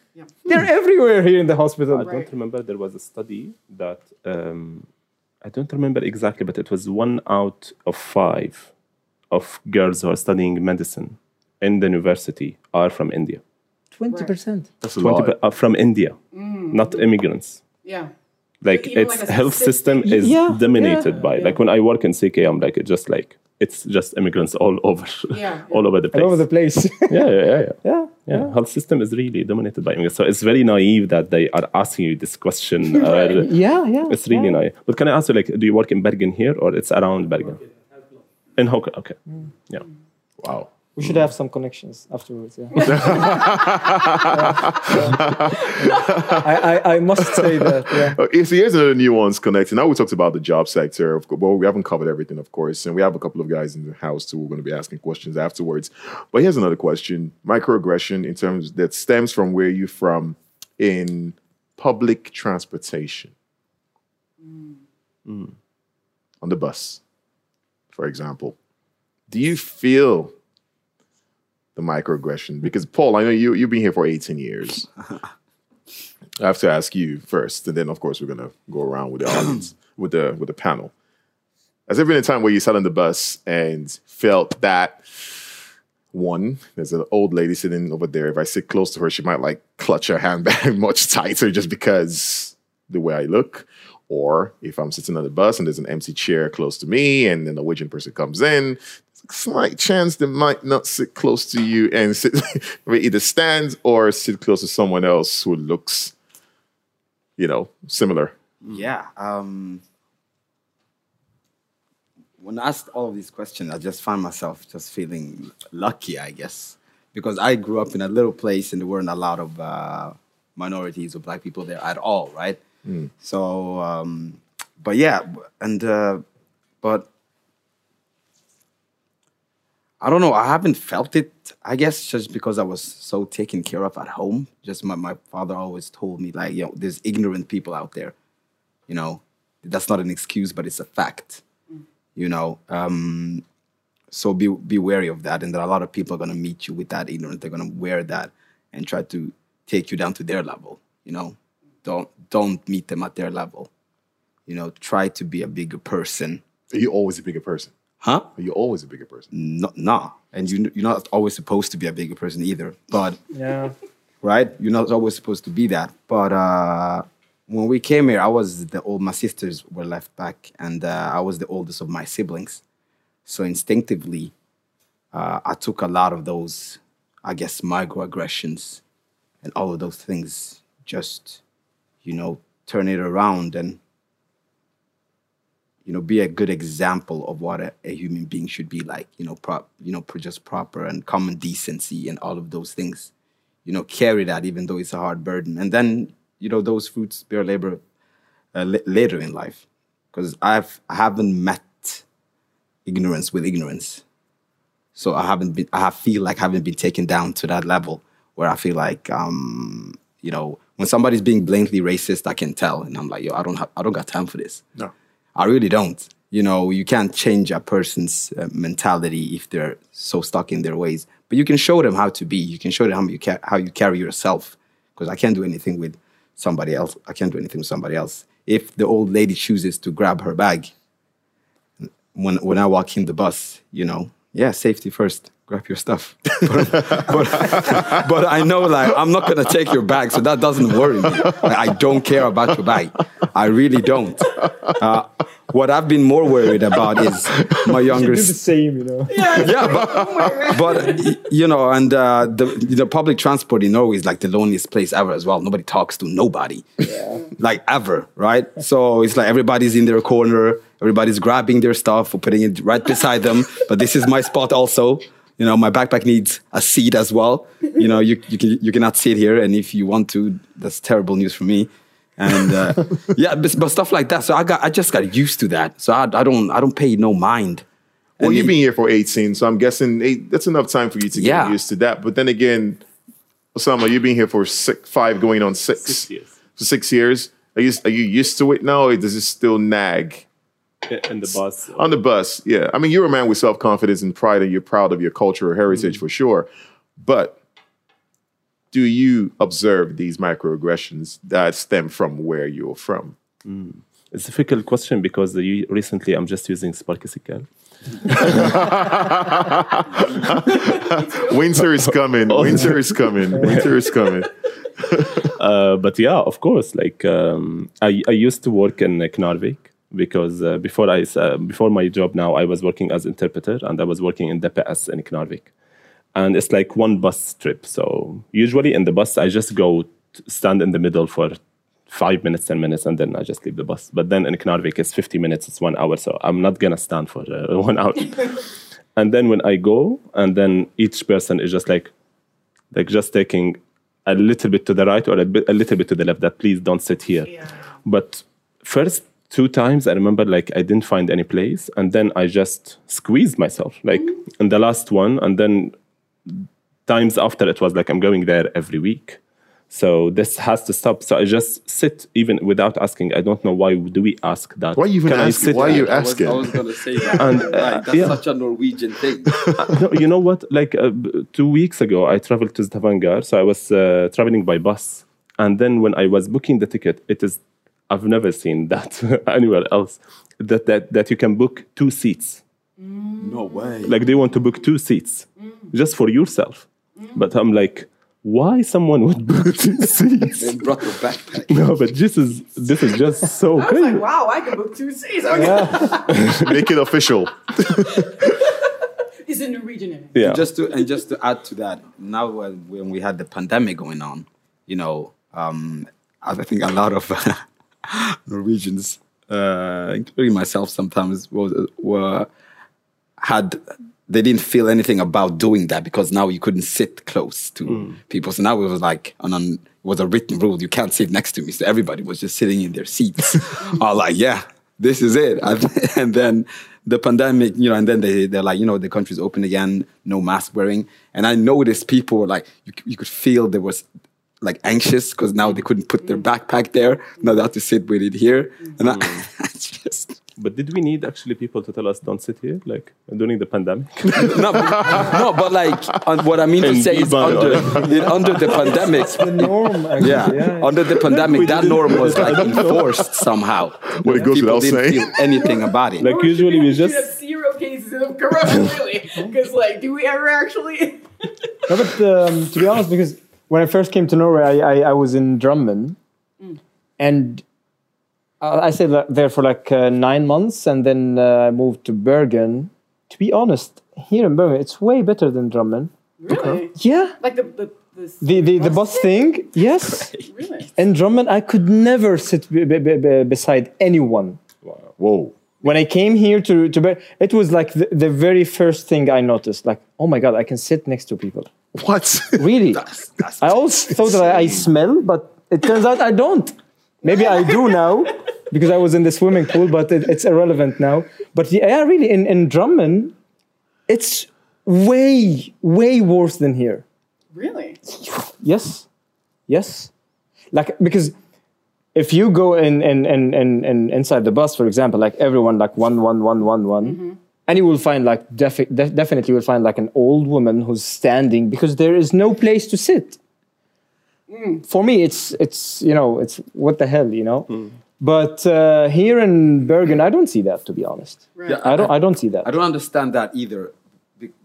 They're everywhere here in the hospital. I don't remember. There was a study that um, I don't remember exactly, but it was one out of five of girls who are studying medicine in the university are from India. Twenty percent. That's a 20 lot. per- are from India, mm. not immigrants. Yeah. Like even its like health system is Yeah, dominated yeah, by. Like when I work in CK, I'm like it's just like it's just immigrants all over, Yeah, all over the place. All over the place. yeah, yeah, yeah, yeah. yeah. Yeah, health system is really dominated by immigrants. So it's very naive that they are asking you this question. uh, Yeah, yeah. It's really yeah. nice. But can I ask you, like, do you work in Bergen here or it's around Bergen? In Hoka, okay. Yeah. Wow. We should have some connections afterwards. Yeah. I, I, I must say that. Yeah. Okay, so here's another nuance connecting. Now we talked about the job sector. Of course, well, we haven't covered everything, of course, and we have a couple of guys in the house too. We're going to be asking questions afterwards. But here's another question: microaggression in terms that stems from where you're from in public transportation, Mm. on the bus, for example. Do you feel the microaggression? Because Paul, I know you you've been here for 18 years. I have to ask you first, and then of course we're gonna go around with the audience. with the with the panel. Has there been a time where you sat on the bus and felt that one, there's an old lady sitting over there. If I sit close to her, she might like clutch her handbag much tighter just because the way I look. Or if I'm sitting on the bus and there's an empty chair close to me and then a Norwegian person comes in, slight chance they might not sit close to you and sit either stand or sit close to someone else who looks, you know, similar. Yeah. Um, when asked all of these questions, I just found myself just feeling lucky, I guess, because I grew up in a little place and there weren't a lot of uh, minorities or black people there at all, right? So, um, but yeah, and uh, but I don't know. I haven't felt it. I guess just because I was so taken care of at home. Just my, my father always told me like, you know, there's ignorant people out there. You know, that's not an excuse, but it's a fact. You know, um, so be be wary of that. And that a lot of people are gonna meet you with that ignorance. They're gonna wear that and try to take you down to their level. You know, don't don't meet them at their level. You know, try to be a bigger person. You're you always a bigger person? Huh? Are you always a bigger person? No, nah. And you you're not always supposed to be a bigger person either. But Yeah. right? You're not always supposed to be that. But uh, when we came here, I was the old. My sisters were left back, and uh, I was the oldest of my siblings. So instinctively, uh, I took a lot of those, I guess, microaggressions, and all of those things. Just, you know, turn it around and, you know, be a good example of what a, a human being should be like. You know, prop, you know, just proper and common decency and all of those things you know, carry that even though it's a hard burden. And then, you know, those fruits bear labor uh, la- later in life. Because I've I haven't met ignorance with ignorance. So I haven't been I feel like I haven't been taken down to that level where I feel like um, you know, when somebody's being blatantly racist, I can tell. And I'm like, yo, I don't have I don't got time for this. No. I really don't. You know, you can't change a person's uh, mentality if they're so stuck in their ways. But you can show them how to be. You can show them how you ca- how you carry yourself. Because I can't do anything with somebody else. I can't do anything with somebody else. If the old lady chooses to grab her bag when when I walk in the bus, you know, yeah, safety first. Grab your stuff. but, but, but I know like I'm not gonna take your bag, so that doesn't worry me. Like, I don't care about your bag. I really don't. Uh, what I've been more worried about is my You younger do the same, you know. yeah, but, but you know, and uh, the the public transport in Norway is like the loneliest place ever as well. Nobody talks to nobody, like ever, right? So it's like everybody's in their corner, everybody's grabbing their stuff or putting it right beside them. But this is my spot also. You know, my backpack needs a seat as well. You know, you you can you cannot sit here, and if you want to, that's terrible news for me. And uh, yeah, but, but stuff like that. So I got I just got used to that. So I, I don't I don't pay no mind. Well, And you've it- been here for 18, so I'm guessing eight, that's enough time for you to get used to that. But then again, Osama, you've been here for six, five, going on six, Six years. for six years. Are you are you used to it now, or does it still nag in the bus. on the bus? Yeah, I mean, you're a man with self confidence and pride, and you're proud of your cultural heritage for sure. But do you observe these microaggressions that stem from where you're from? It's a difficult question because the, recently I'm just using Sparky SQL. Winter is coming. Winter is coming. Winter is coming. Uh, but yeah, of course. Like um, I, I used to work in uh, Knarvik because uh, before I uh, before my job now I was working as interpreter and I was working in DPS in Knarvik, and it's like one bus trip. So usually in the bus I just go stand in the middle for five minutes, ten minutes, and then I just leave the bus. But then in Knarvik it's fifty minutes, it's one hour, so I'm not gonna stand for uh, one hour. and then when I go, and then each person is just like like just taking a little bit to the right or a, bit, a little bit to the left that please don't sit here but first two times i remember like i didn't find any place and then i just squeezed myself like in the last one and then times after it was like i'm going there every week so this has to stop so i just sit even without asking i don't know why do we ask that Why you even Can I asking? sit Why are you I was, asking? I was gonna say that. And, Like, uh, that's yeah. such a Norwegian thing. no, you know what? Like uh, two weeks ago, I traveled to Stavanger, so I was uh, traveling by bus, and then when I was booking the ticket, it is I've never seen that anywhere else. That that that you can book two seats. No way. Like they want to book two seats just for yourself. But I'm like, why someone would book two seats? They brought your backpack. no, but this is this is just so I was crazy. like, wow, I can book two seats. Okay. Make it official. It's a Norwegian in it. yeah. just to and just to add to that, now when, when we had the pandemic going on, you know, um, I think a lot of Norwegians, uh, including myself, sometimes was, were had they didn't feel anything about doing that because now you couldn't sit close to people. So now it was like on an, it was a written rule you can't sit next to me. So everybody was just sitting in their seats, all like, yeah, this is it. And, and then the pandemic, you know, and then they they're like, you know, the country's open again, no mask wearing. And I noticed people were like, you, you could feel there was like anxious because now they couldn't put their mm. backpack there. Now they have to sit with it here. Mm. And I, mm. it's just But did we need actually people to tell us don't sit here, like during the pandemic? no, but, no, but like on, what I mean to And say is under, in, under the pandemic. The norm, actually. Yeah, yeah. under the pandemic, that norm was like enforced somehow. Well, it goes People without didn't saying. feel anything about it. like usually we We have just zero cases of corona, really. Because, like, do we ever actually? No, but um, to be honest, because when I first came to Norway, I, I, I was in Drammen, and uh, I stayed there for like uh, nine months, and then uh, I moved to Bergen. To be honest, here in Bergen, it's way better than Drammen. Really? Yeah, Like the the the, the the, the bus thing, yes. really? In Drammen, I could never sit be, be, be, be- beside anyone. Whoa. When I came here to to Bergen, it was like the, the very first thing I noticed. Like, oh my god, I can sit next to people. What? Really? That's, that's I always thought that I, I smell, but it turns out I don't. Maybe I do now because I was in the swimming pool, but it, it's irrelevant now. But yeah, really, in, in Drammen, it's way, way worse than here. Really? Yes. Yes. Like, because if you go in, in, in, in, in inside the bus, for example, like everyone, like one, one, one, one, one, mm-hmm. and you will find like defi- def- definitely you will find like an old woman who's standing because there is no place to sit. Mm. For me, it's it's you know it's what the hell you know. Mm. But uh, here in Bergen, I don't see that to be honest. Yeah, I don't I don't see that. I don't understand that either, be-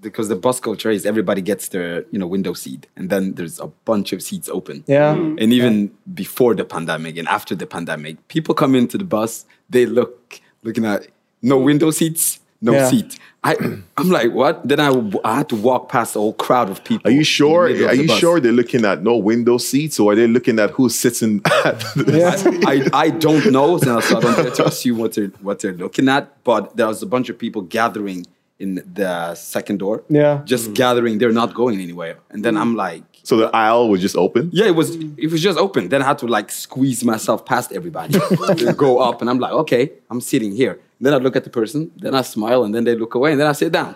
because the bus culture is everybody gets their you know window seat, and then there's a bunch of seats open. Yeah. Mm-hmm. And even before the pandemic and after the pandemic, people come into the bus, they look looking at no window seats, no Yeah. seat. I I'm like, what? Then I, w- I had to walk past a whole crowd of people. Are you sure? Are you bus. sure they're looking at no window seats, or are they looking at who's sitting at the I, I don't know, so I don't dare to assume what they're what they're looking at. But there was a bunch of people gathering in the second door. Yeah. just mm. gathering. They're not going anywhere. And then mm. I'm like, So the aisle was just open. yeah, it was it was just open. Then I had to like squeeze myself past everybody, to go up, and I'm like, okay, I'm sitting here. Then I look at the person, then I smile, and then they look away, and then I sit down.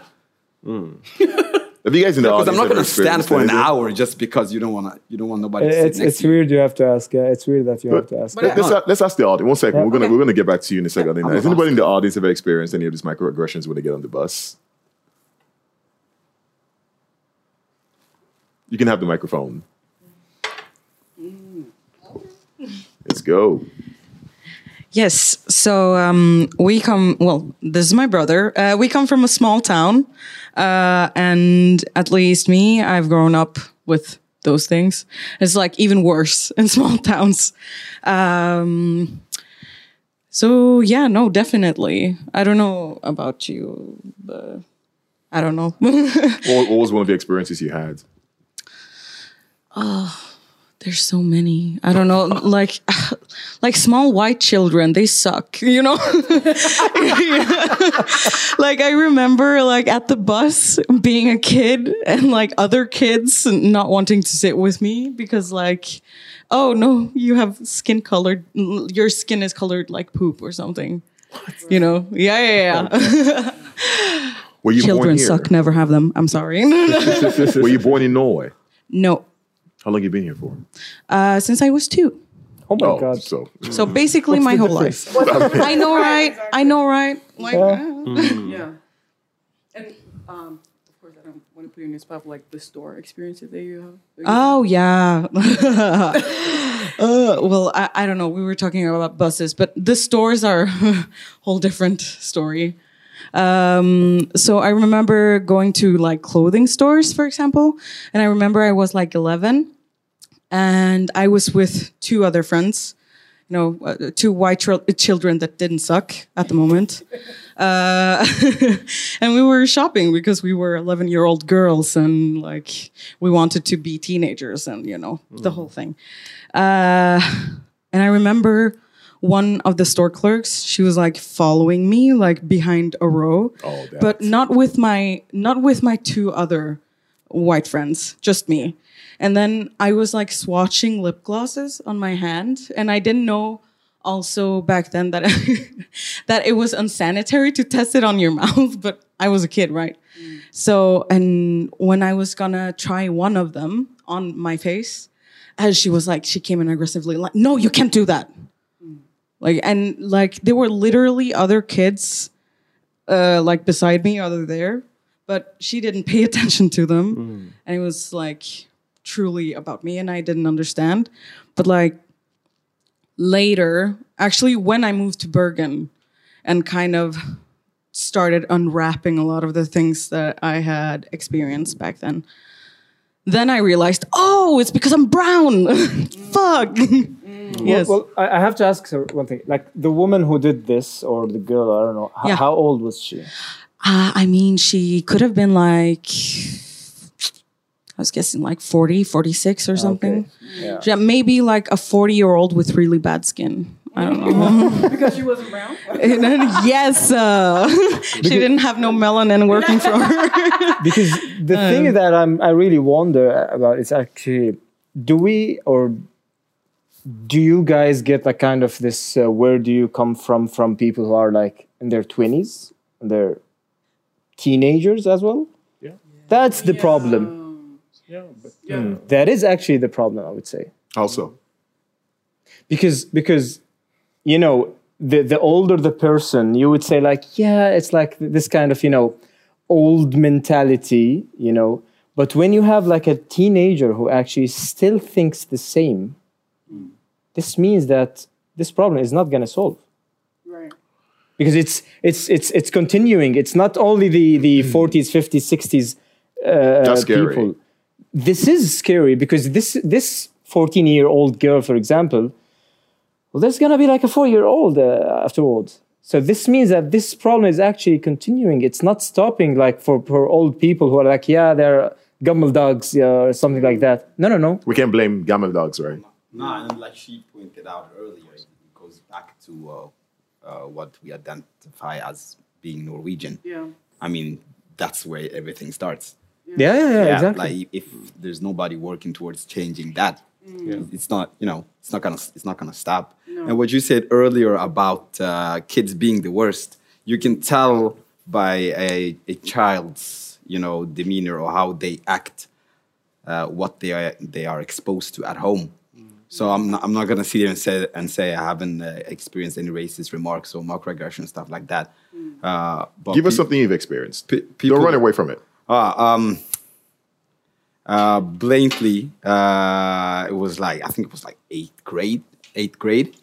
Mm. Have you guys in the Because audience I'm not going to stand for an anything? hour just because you don't want to. You don't want nobody to sit It's next it's to you. weird you have to ask. Yeah, it's weird that you have to ask. Let- Let's, a- let's ask the audience. One second. Yeah. We're gonna Okay. we're gonna get back to you in a second. I'm Has anybody in the audience ever experienced any of these microaggressions when they get on the bus? You can have the microphone. Let's go. Yes. So um, we come. Well, this is my brother. Uh, we come from a small town, uh, and at least me, I've grown up with those things. It's like even worse in small towns. Um, so yeah, no, definitely. I don't know about you, but I don't know. What, what was one of the experiences you had? There's so many. I don't know, like like small white children, they suck, you know? like I remember like at the bus being a kid and like other kids not wanting to sit with me because like oh no, you have skin colored your skin is colored like poop or something. You know? Yeah, yeah, yeah. Were you Children born here? suck, never have them. I'm sorry. Were you born in Norway? no. How long you been here for? Uh, since I was 2. oh my oh, god. so So basically, my whole difference? life. I know, right? I know, right? Like, Yeah. uh, Yeah. And um, of course, I don't want want to put you in the spot of like the store experiences that you have? Oh yeah. uh, well, I, I don't know. We were talking about buses, but the stores are a whole different story. Um, so I remember going to like clothing stores, for example, and I remember I was like 11, and I was with two other friends, you know, uh, two white chil- children that didn't suck at the moment. Uh, and we were shopping because we were 11 year old girls and like we wanted to be teenagers and you know the whole thing. Uh, and i remember one of the store clerks she was like following me like behind a row. Oh, but not with my not with my two other white friends just me and then i was like swatching lip glosses on my hand and i didn't know also back then that that it was unsanitary to test it on your mouth but i was a kid right? Mm. So and when i was gonna try one of them on my face as she was like she came in aggressively like no you can't do that. Mm. Like and like there were literally other kids uh like beside me other there but she didn't pay attention to them. Mm. And it was like truly about me and i didn't understand but like later, actually, when I moved to Bergen and kind of started unwrapping a lot of the things that I had experienced back then, then I realized, oh, it's because I'm brown. Fuck. yes. Well, I I have to ask her one thing. Like the woman who did this, or the girl, I don't know. h- Yeah. How old was she? Uh, I mean, she could have been like, I was guessing like 40, 46 or something. Yeah. Yeah, maybe like a 40 year old with really bad skin. I don't know. because she wasn't brown. And then, yes, uh, she didn't have no melanin working for her. Because the Um, thing that I'm, I really wonder about is actually, do we or do you guys get a kind of this? Uh, where do you come from? From people who are like in their twenties, they're teenagers as well. Yeah. That's the problem. Yeah, but hmm. mm. That is actually the problem, I would say. Also, because because you know the the older the person you would say like yeah it's like this kind of you know old mentality you know. But when you have like a teenager who actually still thinks the same hmm. this means that this problem is not going to solve. Right. because it's it's it's it's continuing. It's not only the the 40s 50s 60s uh, That's scary. people this is scary because this this 14 year old girl for example well there's gonna be like a four year old uh, afterwards so this means that this problem is actually continuing it's not stopping like for, for old people who are like yeah they're gummel dogs yeah, or something like that no no no we can't blame gamma dogs, right? No, and like she pointed out earlier, it goes back to uh, uh, what we identify as being Norwegian. Yeah. I mean, that's where everything starts. Yeah yeah, yeah, exactly Like if there's nobody working towards changing that, it's not you know it's not gonna it's not gonna stop. And what you said earlier about uh, kids being the worst, you can tell by a, a child's you know demeanor or how they act, uh, what they are they are exposed to at home. So I'm not, I'm not gonna sit here and say and say I haven't uh, experienced any racist remarks or microaggression stuff like that. Uh, but Give us pe- something you've experienced. pe- people- Don't run away from it. Ah, um, uh, blatantly, uh, it was like I think it was like eighth grade. Eighth grade.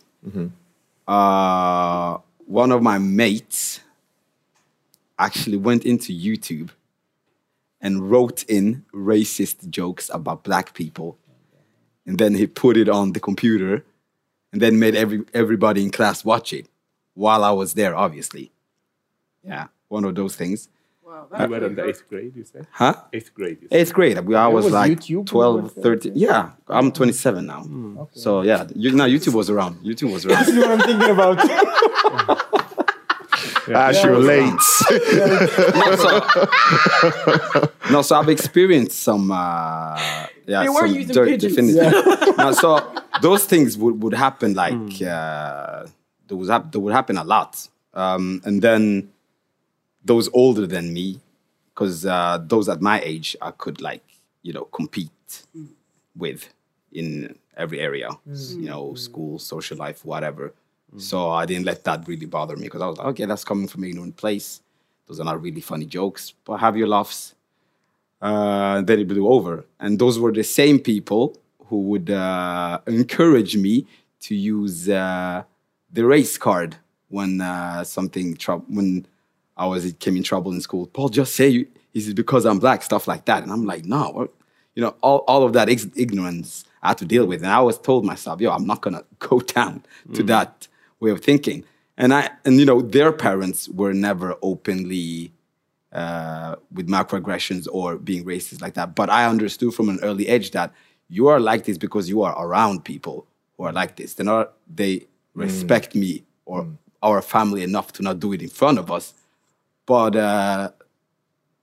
Uh, one of my mates actually went into YouTube and wrote in racist jokes about black people, and then he put it on the computer, and then made every everybody in class watch it while I was there. Obviously, yeah, one of those things. You were in the eighth grade, you said? Huh? Eighth grade. You. Eighth grade. We, I was, was like YouTube 12, 13. Yeah, I'm 27 now. So yeah, you, no, YouTube was around. YouTube was around. you know what i'm thinking about Ah, she relates. no, so, no, so I've experienced some. Uh, yeah, They were some using dirt, pigeons. definitely. no, so those things would, would happen like uh, there was hap- there would happen a lot, um, and then those older than me, because uh, those at my age I could like you know compete with in every area, you know, school, social life, whatever. So I didn't let that really bother me because I was like, okay, that's coming from an ignorant place. Those are not really funny jokes, but have your laughs. Uh, then it blew over, and those were the same people who would uh, encourage me to use uh, the race card when uh, something when I was came in trouble in school. Paul, just say you, is it because I'm black, stuff like that, and I'm like, no, what? you know, all, all of that ex- ignorance I had to deal with, and I always told myself, yo, I'm not gonna go down to mm. that way of thinking, and I and you know, their parents were never openly uh, with microaggressions or being racist like that. But I understood from an early age that you are like this because you are around people who are like this. They're not, they mm. respect me or mm. our family enough to not do it in front of us. But uh,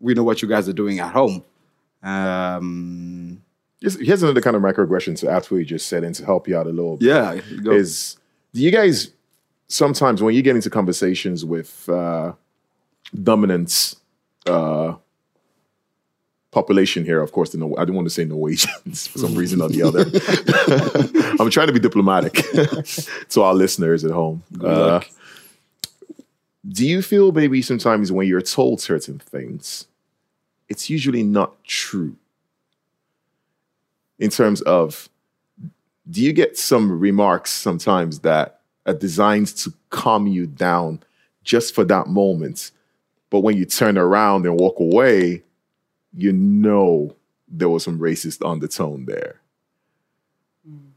we know what you guys are doing at home. Um, Here's, another kind of microaggression to after what you just said and to help you out a little bit. yeah, go. is do you guys sometimes when you get into conversations with uh, dominant uh, population here, of course, the no- I don't want to say Norwegians for some reason or the other. I'm trying to be diplomatic to our listeners at home. Uh, do you feel maybe sometimes when you're told certain things, it's usually not true? In terms of do you get some remarks sometimes that are designed to calm you down just for that moment? But when you turn around and walk away you know there was some racist undertone there. Mm.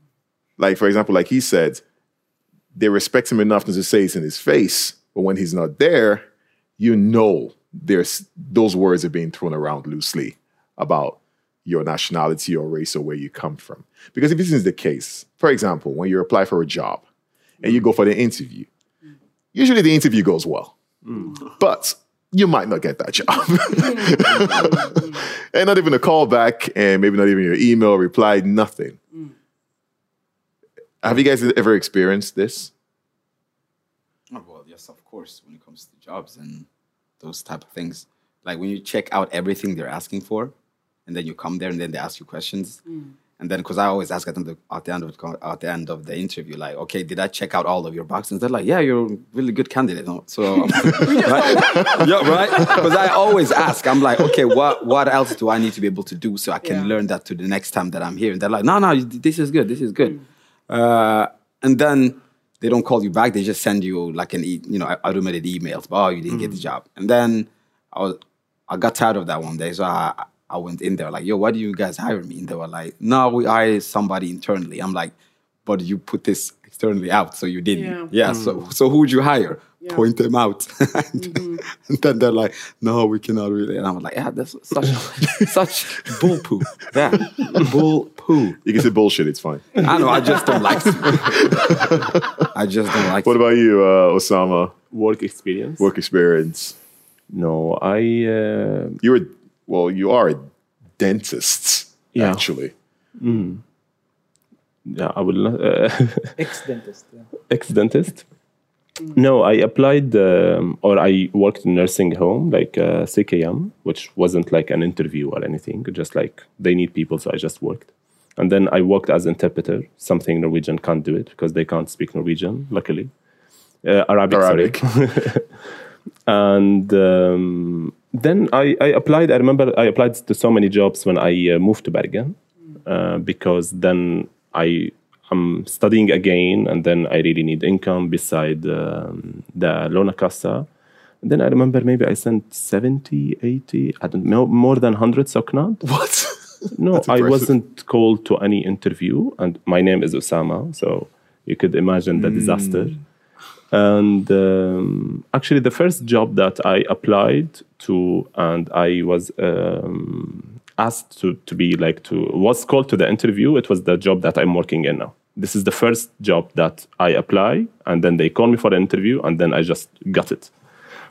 Like for example like he said they respect him enough to say it's in his face but when he's not there you know there's those words are being thrown around loosely about your nationality or race or where you come from. Because if this is the case, for example, when you apply for a job and you go for the interview, usually the interview goes well, mm. but you might not get that job. and not even a call back, and maybe not even your email reply, nothing. Mm. Have you guys ever experienced this? Oh, well, yes, of course, when it comes to jobs and those type of things. Like when you check out everything they're asking for, and then you come there and then they ask you questions. And then, because I always ask at the, at the end of the, at the end of the interview, like, okay, did I check out all of your boxes? They're like, yeah, you're a really good candidate. So, right? yeah, right. Because I always ask, I'm like, okay, what what else do I need to be able to do so I can Yeah. learn that to the next time that I'm here? And they're like, no, no, this is good, this is good. Uh, and then they don't call you back. They just send you like an, e- you know, automated emails. But Oh, you didn't get the mm. job. And then I was, I got tired of that one day, so I, I went in there like, yo, why do you guys hire me? And they were like, no, we hired somebody internally. I'm like, but you put this externally out, so you didn't. Yeah. Yeah. So, mm. so who would you hire? Yeah. Point them out. and, and then they're like, no, we cannot really. And I'm like, yeah, that's such such bull poo. Yeah, bull poo. You can say bullshit, it's fine. I know. I just don't like. I just don't like. What about you, uh, Osama? Work experience? Work experience. No, I. Uh, You're a, well, you are a dentist, Yeah. actually. yeah, I will not. Uh, Ex dentist. Yeah. ex dentist. No, I applied um, or I worked in nursing home like uh, sykehjem, which wasn't like an interview or anything. Just like they need people, so I just worked. And then I worked as interpreter, something Norwegian can't do it because they can't speak Norwegian, luckily. Uh, Arabic, Arabic. sorry. and um, then I, I applied. I remember I applied to so many jobs when I uh, moved to Bergen uh, because then I am studying again, and then I really need income beside um, the Lånekassen. And then I remember maybe I sent 70, 80, I don't know, more than 100 søknad. What? No, I wasn't called to any interview, and my name is Osama, so you could imagine the disaster. And um, actually, the first job that I applied to, and I was um, asked to, to be like to was called to the interview. It was the job that I'm working in now. This is the first job that I apply, and then they call me for the interview, and then I just got it.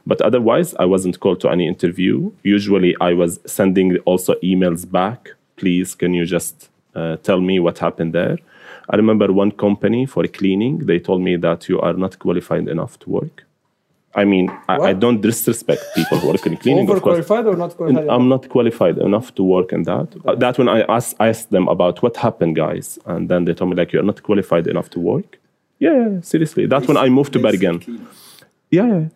But otherwise, I wasn't called to any interview. Usually, I was sending also emails back. Please, can you just uh, tell me what happened there? I remember one company for cleaning. They told me that you are not qualified enough to work. I mean, I, I don't disrespect people who work in cleaning. of course. Or not qualified? I'm not qualified enough to work in that. Uh, that when I asked, I asked them about what happened, guys, and then they told me like you're not qualified enough to work. Yeah, yeah, seriously. That's when I moved to Bergen. Yeah, yeah.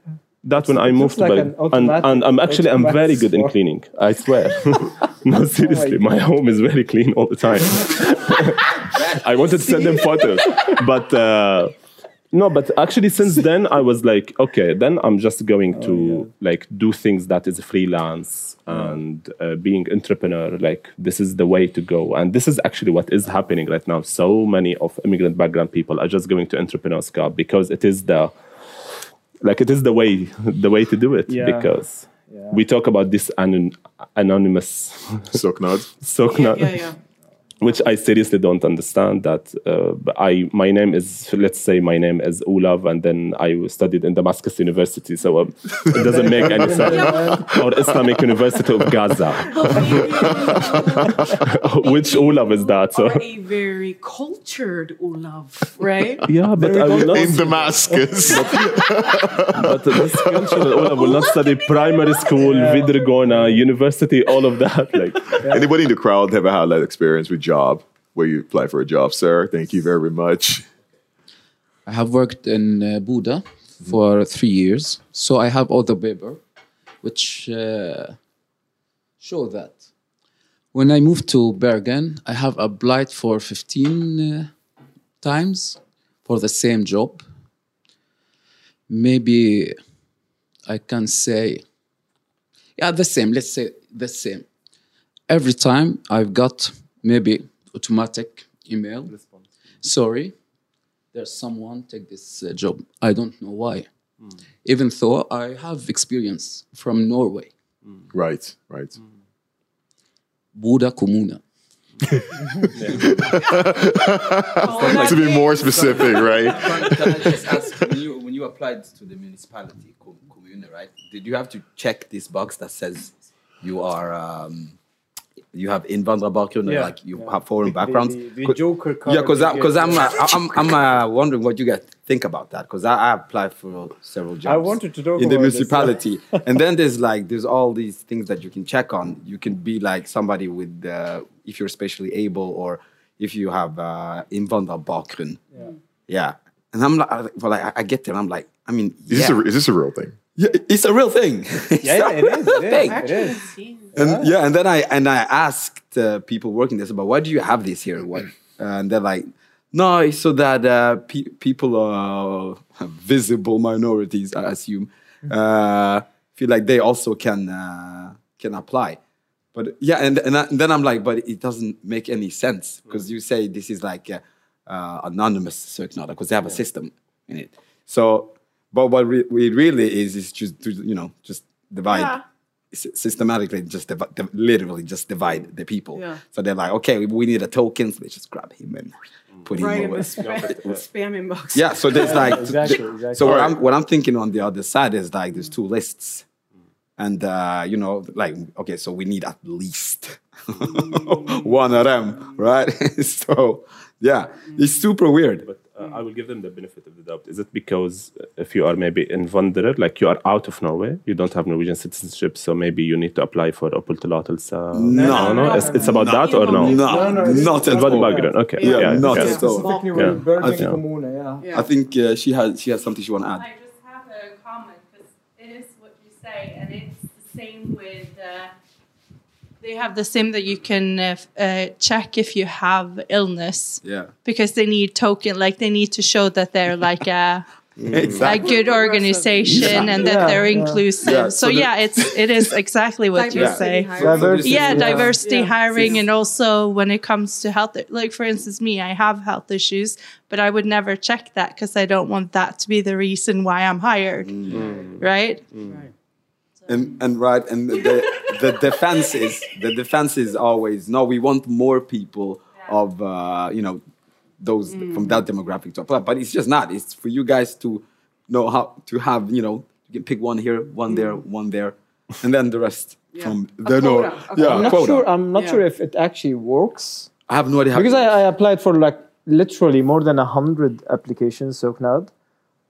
That when I moved looks to like Bergen, an and, and I'm actually I'm very good in cleaning. I swear. no, seriously, my home is very clean all the time. I wanted to send them photos, but uh, no. But actually, since then, I was like, okay, then I'm just going to like do things that is freelance and uh, being entrepreneur. Like this is the way to go, and this is actually what is happening right now. So many of immigrant background people are just going to entrepreneur school because it is the like it is the way the way to do it Yeah. because we talk about this anon- anonymous søknad. Sokna, Yeah, yeah. Which I seriously don't understand. That uh, I my name is let's say my name is Olav, and then I studied in Damascus University, so um, it doesn't make any sense. or Islamic University of Gaza, which Olav is that? So Are a very cultured Olav, right? yeah, but I will not. In Damascus. But this cultural Olav will not study primary school, videregående, university, all of that. Like. Anybody in the crowd ever had that experience with job where you apply for a job, sir? Thank you very much. I have worked in uh, Bodø for three years, so I have all the paper, which uh, show that. When I moved to Bergen, I have applied for 15 uh, times for the same job. Maybe I can say, yeah, the same. Let's say the same. Every time I've got maybe automatic email. Response. Sorry, there's someone take this uh, job. I don't know why. Even though I have experience from Norway, Right, right. Bodø Kommune. to be more specific, right? Can I just ask, when you, when you applied to the municipality, co- commune, right? Did you have to check this box that says you are, um, you have innvandrerbakgrunn, Yeah, like you yeah. have foreign backgrounds? The, the, Co- the Joker yeah, card because you because. I'm uh, I'm I'm uh, wondering what you guys think about that because I, I applied for several jobs. I wanted to talk in the municipality, and then there's like there's all these things that you can check on. You can be like somebody with uh, if you're spatially able or if you have uh, innvandrerbakgrunn. Yeah. Yeah, and I'm like, I- well, I, I get there. I'm like, I mean, Is, yeah, this a, is this a real thing? Yeah, it's a real thing. It's Yeah, yeah, a it real. It thing. is. It is. And yeah, and then I and I asked uh, people working this about why do you have this here? What? and they're like, no, it's so that uh, pe- people are visible minorities, I assume, uh, feel like they also can uh, can apply. But yeah, and and, I- and then I'm like, but it doesn't make any sense because you say this is like uh, uh, anonymous search because they have a system in it. So, but what re- it really is is just to, you know just divide Yeah. sy- systematically just divi- div- literally just divide the people. Yeah. So they're like, okay, we, we need a token, so they just grab him and put him in over. the spam, spam inbox. Yeah, so there's like Exactly, exactly. so what I'm what I'm thinking on the other side is like there's two lists. And uh, you know, like okay, so we need at least one of them, right? so yeah, it's super weird. But uh, I will give them the benefit of the doubt. Is it because uh, if you are maybe innvandrer, like you are out of Norway, you don't have Norwegian citizenship, so maybe you need to apply for oppholdstillatelse? No, no, It's, it's about that or no? No, No, no, it's- not at the all. background. Okay. Yeah, yeah, not okay. at all. Yeah. I think- Kommune, yeah. Yeah. I think uh, she has she has something she want to add. I just have a comment because it is what you say, and it's the same with. Uh, they have the same that you can uh, uh, check if you have illness Yeah, because they need token, like they need to show that they're like a, a good organization and that Yeah, they're inclusive. Yeah, so so the- yeah, it's it is exactly what you say. Diversity, Yeah, yeah. diversity Yeah. hiring, and also when it comes to health, like for instance, me, I have health issues, but I would never check that because I don't want that to be the reason why I'm hired, Right. right? And and right and the the defense is the defense is always no we want more people of uh you know those from that demographic to apply but it's just not it's for you guys to know how to have you know you can pick one here one there one there and then the rest from A there no quota, yeah I'm not quota. sure. I'm not Yeah. sure if it actually works i have no idea how because I, I applied for like literally more than a hundred applications. So now,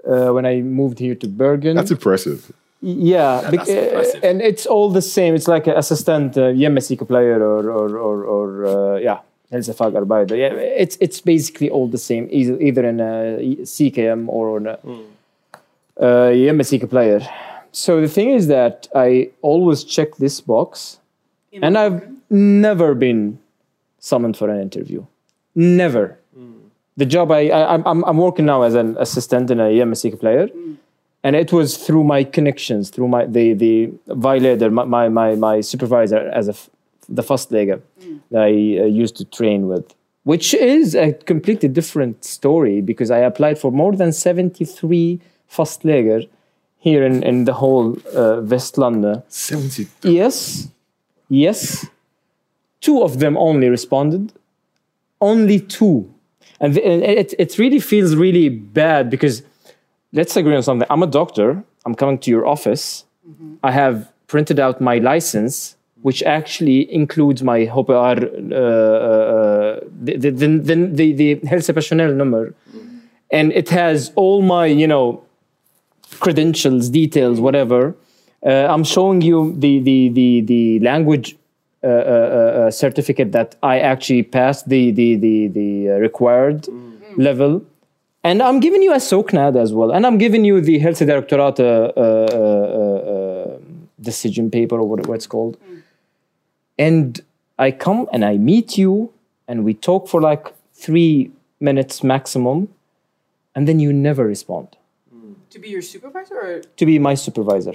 uh, when I moved here to Bergen, That's impressive. Yeah, bec- that's impressive. uh, and it's all the same. It's like an assistant uh, hjemmesykepleier or or or, or uh, yeah, helsefagarbeider. Yeah, it's it's basically all the same, either, either in a sykehjem or in a uh, player. so the thing is that I always check this box, and I've never been summoned for an interview. Never. The job I, I I'm I'm working now as an assistant in a EMSC player, and it was through my connections, through my the the veileder, my my my, my supervisor as a f- the fastlege that I uh, used to train with, which is a completely different story because I applied for more than seventy three fastlege here in in the whole uh, Vestland. 70. Yes, yes. Two of them only responded. Only two, and th- and it it really feels really bad because let's agree on something. I'm a doctor. I'm coming to your office. I have printed out my license, which actually includes my HPR, uh, uh, the, the, the, the, the, the helsepersonell number. And it has all my, you know, credentials, details, whatever. Uh, I'm showing you the, the, the, the language uh, uh, uh, certificate that I actually passed the, the, the, the uh, required level. And I'm giving you a søknad as well. And I'm giving you the Health Directorate uh, uh, uh, uh, decision paper or what, what it's called. And I come and I meet you and we talk for like three minutes maximum. And then you never respond To be your supervisor or to be my supervisor.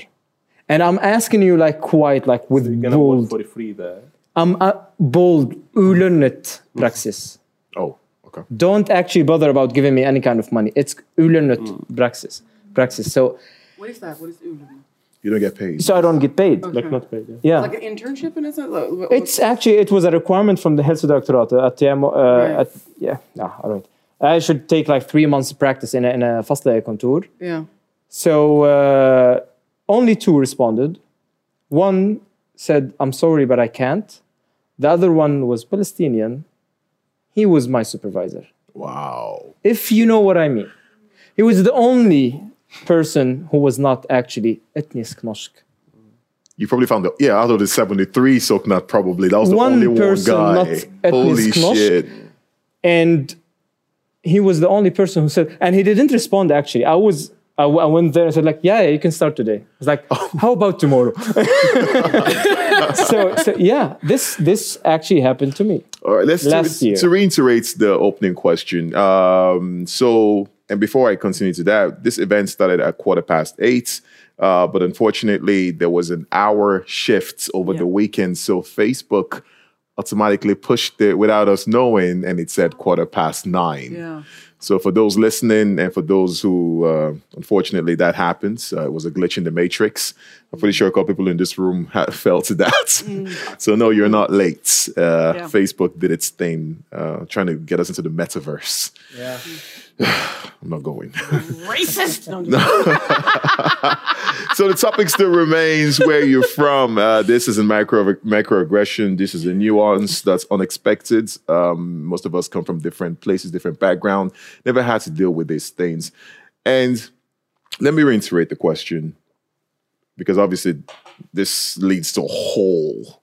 And I'm asking you like quite like with Gonna work bold, for free there. I'm uh, bold, ulønnet praxis. Oh, okay. Don't actually bother about giving me any kind of money. It's ulønnet praxis. Praxis. So, what is that? What is Ulu? You don't get paid. so I don't get paid. Like not paid. Yeah. Yeah. Like an internship and is it? Like, It's actually it was a requirement from the health directorate at the Uh, Right. at, yeah, no, all right. I should take like three months of practice in a, in a fast contour. yeah. So uh, only two responded. One said, "I'm sorry, but I can't." The other one was Palestinian. He was my supervisor. Wow. If you know what I mean, he was the only person who was not actually etnisk norsk. You probably found the yeah out of the seventy three søknad probably that was the One only one person, guy. not Holy Norsk. shit! and he was the only person who said, and he didn't respond. Actually, I was, I, w- I went there and said, like, yeah, yeah, you can start today. I was like, how about tomorrow? so, so yeah, this this actually happened to me. All right, let's Last to, year. to reiterate the opening question. Um, so, and before I continue to that, this event started at quarter past eight, uh, but unfortunately, there was an hour shift over the weekend. So, Facebook automatically pushed it without us knowing, and it said quarter past nine. Yeah. So, for those listening and for those who, uh, unfortunately, that happens, uh, it was a glitch in the matrix. I'm pretty sure a couple people in this room ha- fell to that. so, no, you're not late. Uh, Yeah. Facebook did its thing, uh, trying to get us into the metaverse. Yeah. I'm not going. Racist. No, so the topic still remains where you're from. Uh, this is a micro microaggression. This is a nuance that's unexpected. Um, most of us come from different places, different background. Never had to deal with these things. And let me reiterate the question, because obviously this leads to a whole,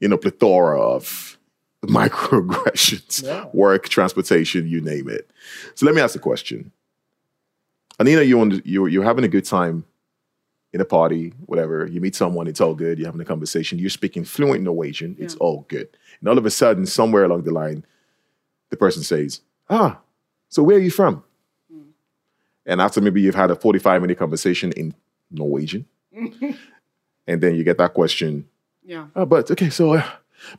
you know, plethora of microaggressions, work, transportation, you name it. So let me ask a question. Anina, you on you're you're having a good time in a party, whatever. You meet someone, it's all good. You're having a conversation. You're speaking fluent Norwegian. It's all good. And all of a sudden, somewhere along the line, the person says, "Ah, so where are you from?" And after maybe you've had a 45 minute conversation in Norwegian, and then you get that question, Yeah. Oh, but okay, so uh,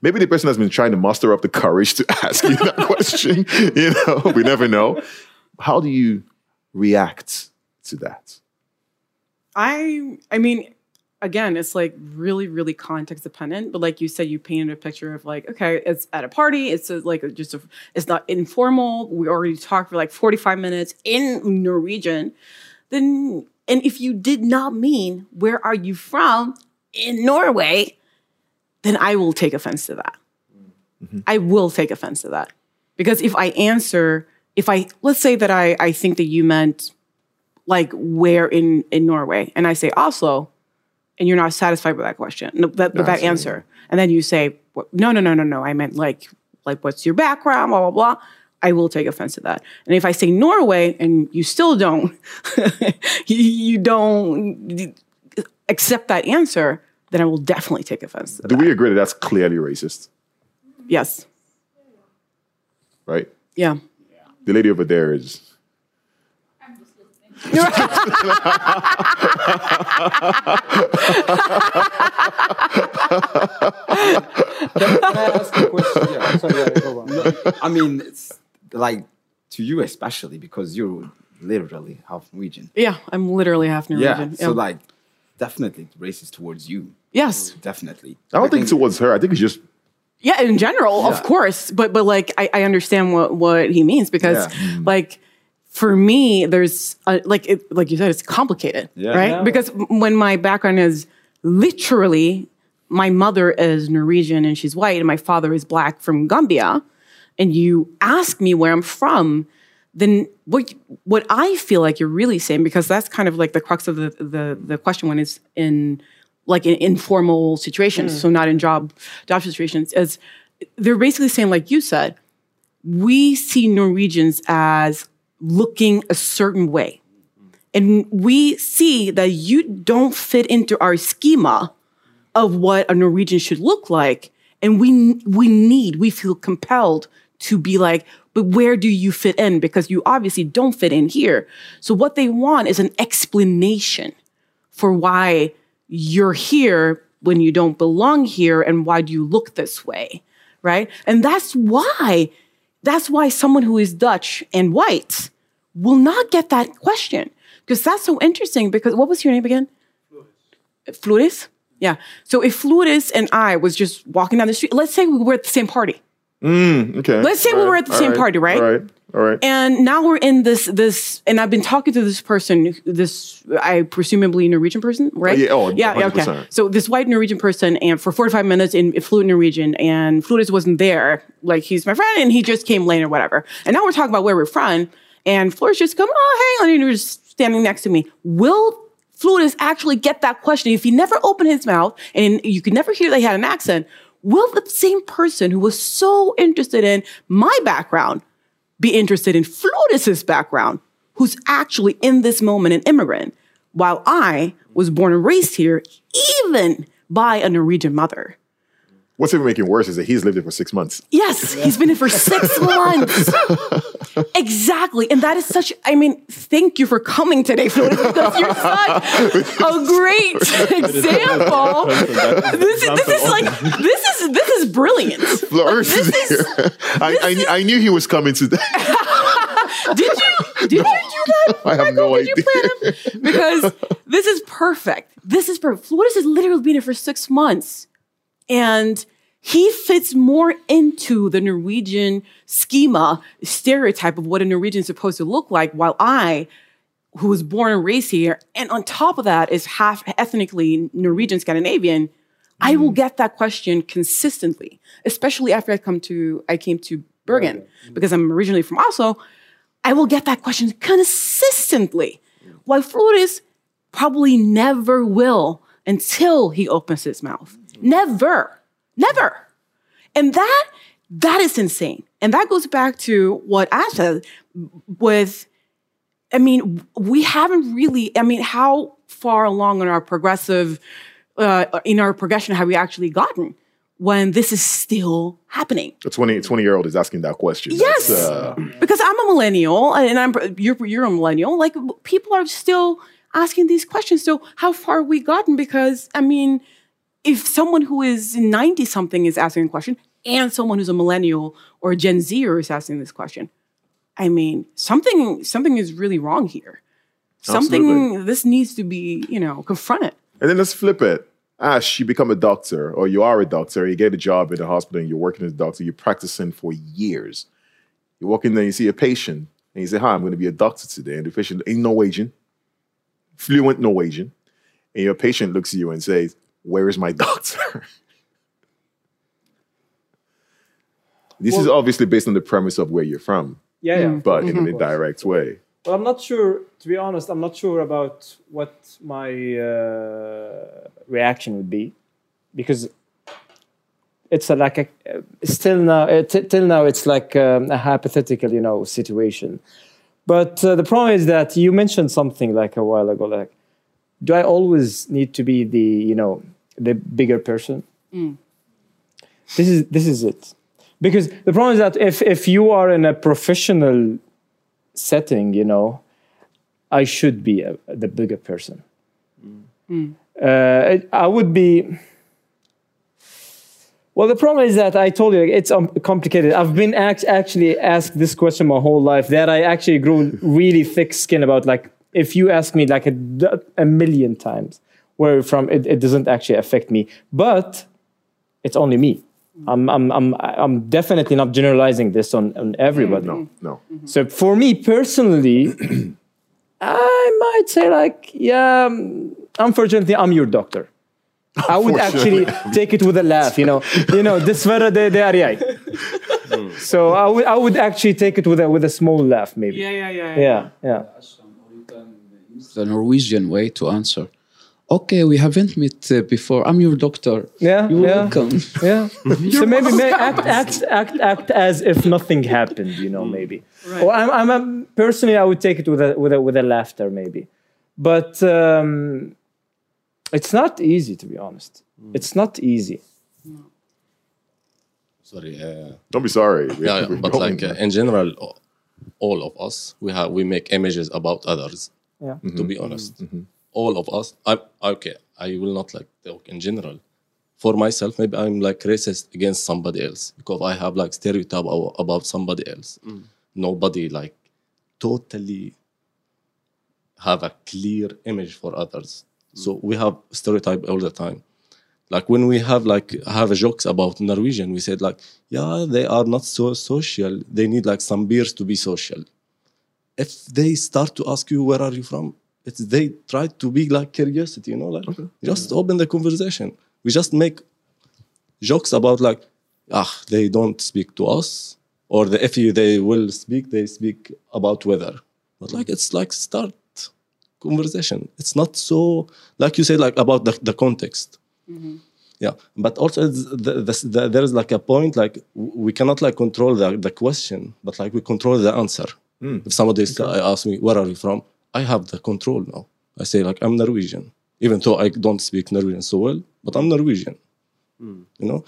maybe the person has been trying to muster up the courage to ask you that question. You know, we never know. How do you react to that? I I mean, again, it's like really, really context dependent. But like you said, you painted a picture of like, okay, it's at a party. It's a, like just a, it's not informal. We already talked for like forty five minutes in Norwegian. Then, and if you did not mean where are you from in Norway, then I will take offense to that. I will take offense to that because if I answer, if I let's say that I I think that you meant like where in in Norway, and I say Oslo, and you're not satisfied with that question, no, that, with that answer, and then you say no, no, no, no, no, I meant like like what's your background, blah blah blah. I will take offense to that. And if I say Norway and you still don't, you, you don't, accept that answer, then I will definitely take offense. To Do that. we agree that that's clearly racist? Yes. Right? Yeah. The lady over there is. I ask a question? Yeah, sorry, yeah. I mean, it's like to you especially because you're literally half Norwegian. Yeah, I'm literally half Norwegian. Yeah. So like, definitely it's racist towards you. yes. Definitely. I don't think towards her. I think it's just. Yeah, in general, of course. But but like I, I understand what what he means because Yeah. Mm. like for me, there's a, like it, like you said, it's complicated, Yeah. right? Yeah. Because when my background is literally my mother is Norwegian and she's white, and my father is black from Gambia, and you ask me where I'm from, then what what I feel like you're really saying because that's kind of like the crux of the the, the question when it's in like in informal situations, mm. so not in job job situations, is they're basically saying like you said, we see Norwegians as looking a certain way. And we see that you don't fit into our schema of what a Norwegian should look like. And we we need, we feel compelled to be like, but where do you fit in? Because you obviously don't fit in here. So what they want is an explanation for why you're here when you don't belong here and why do you look this way right and that's why that's why someone who is dutch and white will not get that question because that's so interesting because what was your name again Flores? Yeah. So if Flores and I was just walking down the street, let's say we were at the same party. Mm, okay. Let's say we were at the All same party, right? All right. All right. And now we're in this this, and I've been talking to this person, this I presumably Norwegian person, right? yeah, oh, yeah, yeah, okay. 100%. So this white Norwegian person, and for forty five minutes in fluent Norwegian, and Flores wasn't there. Like he's my friend, and he just came late or whatever. And now we're talking about where we're from, and Flores just come, oh hey, and you're just standing next to me. Will Flores actually get that question if he never opened his mouth and you could never hear that he had an accent? Will the same person who was so interested in my background be interested in Flores's background, who's actually in this moment an immigrant, while I was born and raised here, even by a Norwegian mother. What's even making worse is that he's lived here for six months. Yes, he's been here for six months. exactly. And that is such, I mean, thank you for coming today, Flores, because you're such a great example. This, is- this is like, this is, this is brilliant. Flores is This is- here. I, I, I knew he was coming today. Did you? Did you do that? I have no Did you idea. plan him? Because this is perfect. This is perfect. Flores has literally been here for six months. And he fits more into the Norwegian schema, stereotype of what a Norwegian is supposed to look like, while I, who was born and raised here, and on top of that is half ethnically Norwegian Scandinavian, I will mm. get that question consistently, especially after I come to I came to Bergen mm. because I'm originally from Oslo. I will get that question consistently. Mm. While Flores probably never will until he opens his mouth. Never. Never. And that that is insane. And that goes back to what I said with I mean, we haven't really, I mean, how far along in our progressive, uh, in our progression have we actually gotten when this is still happening? A 20, 20 year old is asking that question. Yes, uh, because I'm a millennial and I'm you're you're a millennial. Like people are still asking these questions. So how far have we gotten? Because I mean, if someone who is ninety something is asking a question, and someone who's a millennial or a Gen Zer is asking this question, I mean, something something is really wrong here. Something Absolutely. this needs to be you know confronted. And then let's flip it. Ash, you become a doctor, or you are a doctor, you get a job in a hospital, and you're working as a doctor, you're practicing for years. You walk in there, you see a patient, and you say, Hi, I'm going to be a doctor today. And the patient ain't Norwegian, fluent Norwegian. And your patient looks at you and says, Where is my doctor? this is obviously based on the premise of where you're from, Yeah, yeah. but in an Of course. indirect way. Well, I'm not sure. To be honest, I'm not sure about what my uh, reaction would be, because it's a, like a still now. Uh, t- till now, it's like um, a hypothetical, you know, situation. But uh, the problem is that you mentioned something like a while ago, like do I always need to be the you know the bigger person? This is this is it, because the problem is that if if you are in a professional setting, you know, I should be a, the bigger person. Uh, I would be. Well, the problem is that I told you it's um, complicated. I've been act- actually asked this question my whole life. That I actually grew really thick skin about. Like, if you ask me like a, a million times where from, it, it doesn't actually affect me. But it's only me. I'm, I'm, I'm, I'm definitely not generalizing this on, on everybody. No, no. So for me personally, I might say like, yeah, um, unfortunately, I'm your doctor. I would actually take it with a laugh, you know. You know, dessverre det, det er jeg. So I would, I would actually take it with a with a small laugh, maybe. Yeah, yeah, yeah. Yeah, yeah. The Norwegian way to answer. Okay, we haven't met uh, before. I'm your doctor. Yeah, You're yeah. welcome. Yeah. so maybe may act, act, act, act as if nothing happened, you know, maybe. Or I'm, I'm, I'm personally, I would take it with a, with a, with a laughter, maybe. But um, it's not easy, to be honest. It's not easy. Sorry. Uh, Don't be sorry. We- yeah, yeah, but like uh, in general, all of us we have we make images about others. Yeah. To mm-hmm. be honest, mm-hmm. all of us. I okay. I will not like talk in general. For myself, maybe I'm like racist against somebody else because I have like stereotype about, about somebody else. Mm. Nobody like totally have a clear image for others. Mm. So we have stereotype all the time. Like when we have like have jokes about Norwegian, we said like, yeah, they are not so social. They need like some beers to be social. If they start to ask you where are you from, it's they try to be like curiosity, you know, like just open the conversation. We just make jokes about like, ah, they don't speak to us, or the, if you, they will speak, they speak about weather. But like it's like start conversation. It's not so like you said like about the, the context. Yeah, but also it's the, the, the, there is like a point like we cannot like control the, the question, but like we control the answer. Hmm. If somebody is, I ask me where are you from, I have the control now. I say like I'm Norwegian, even though I don't speak Norwegian so well, but I'm Norwegian. Hmm. You know,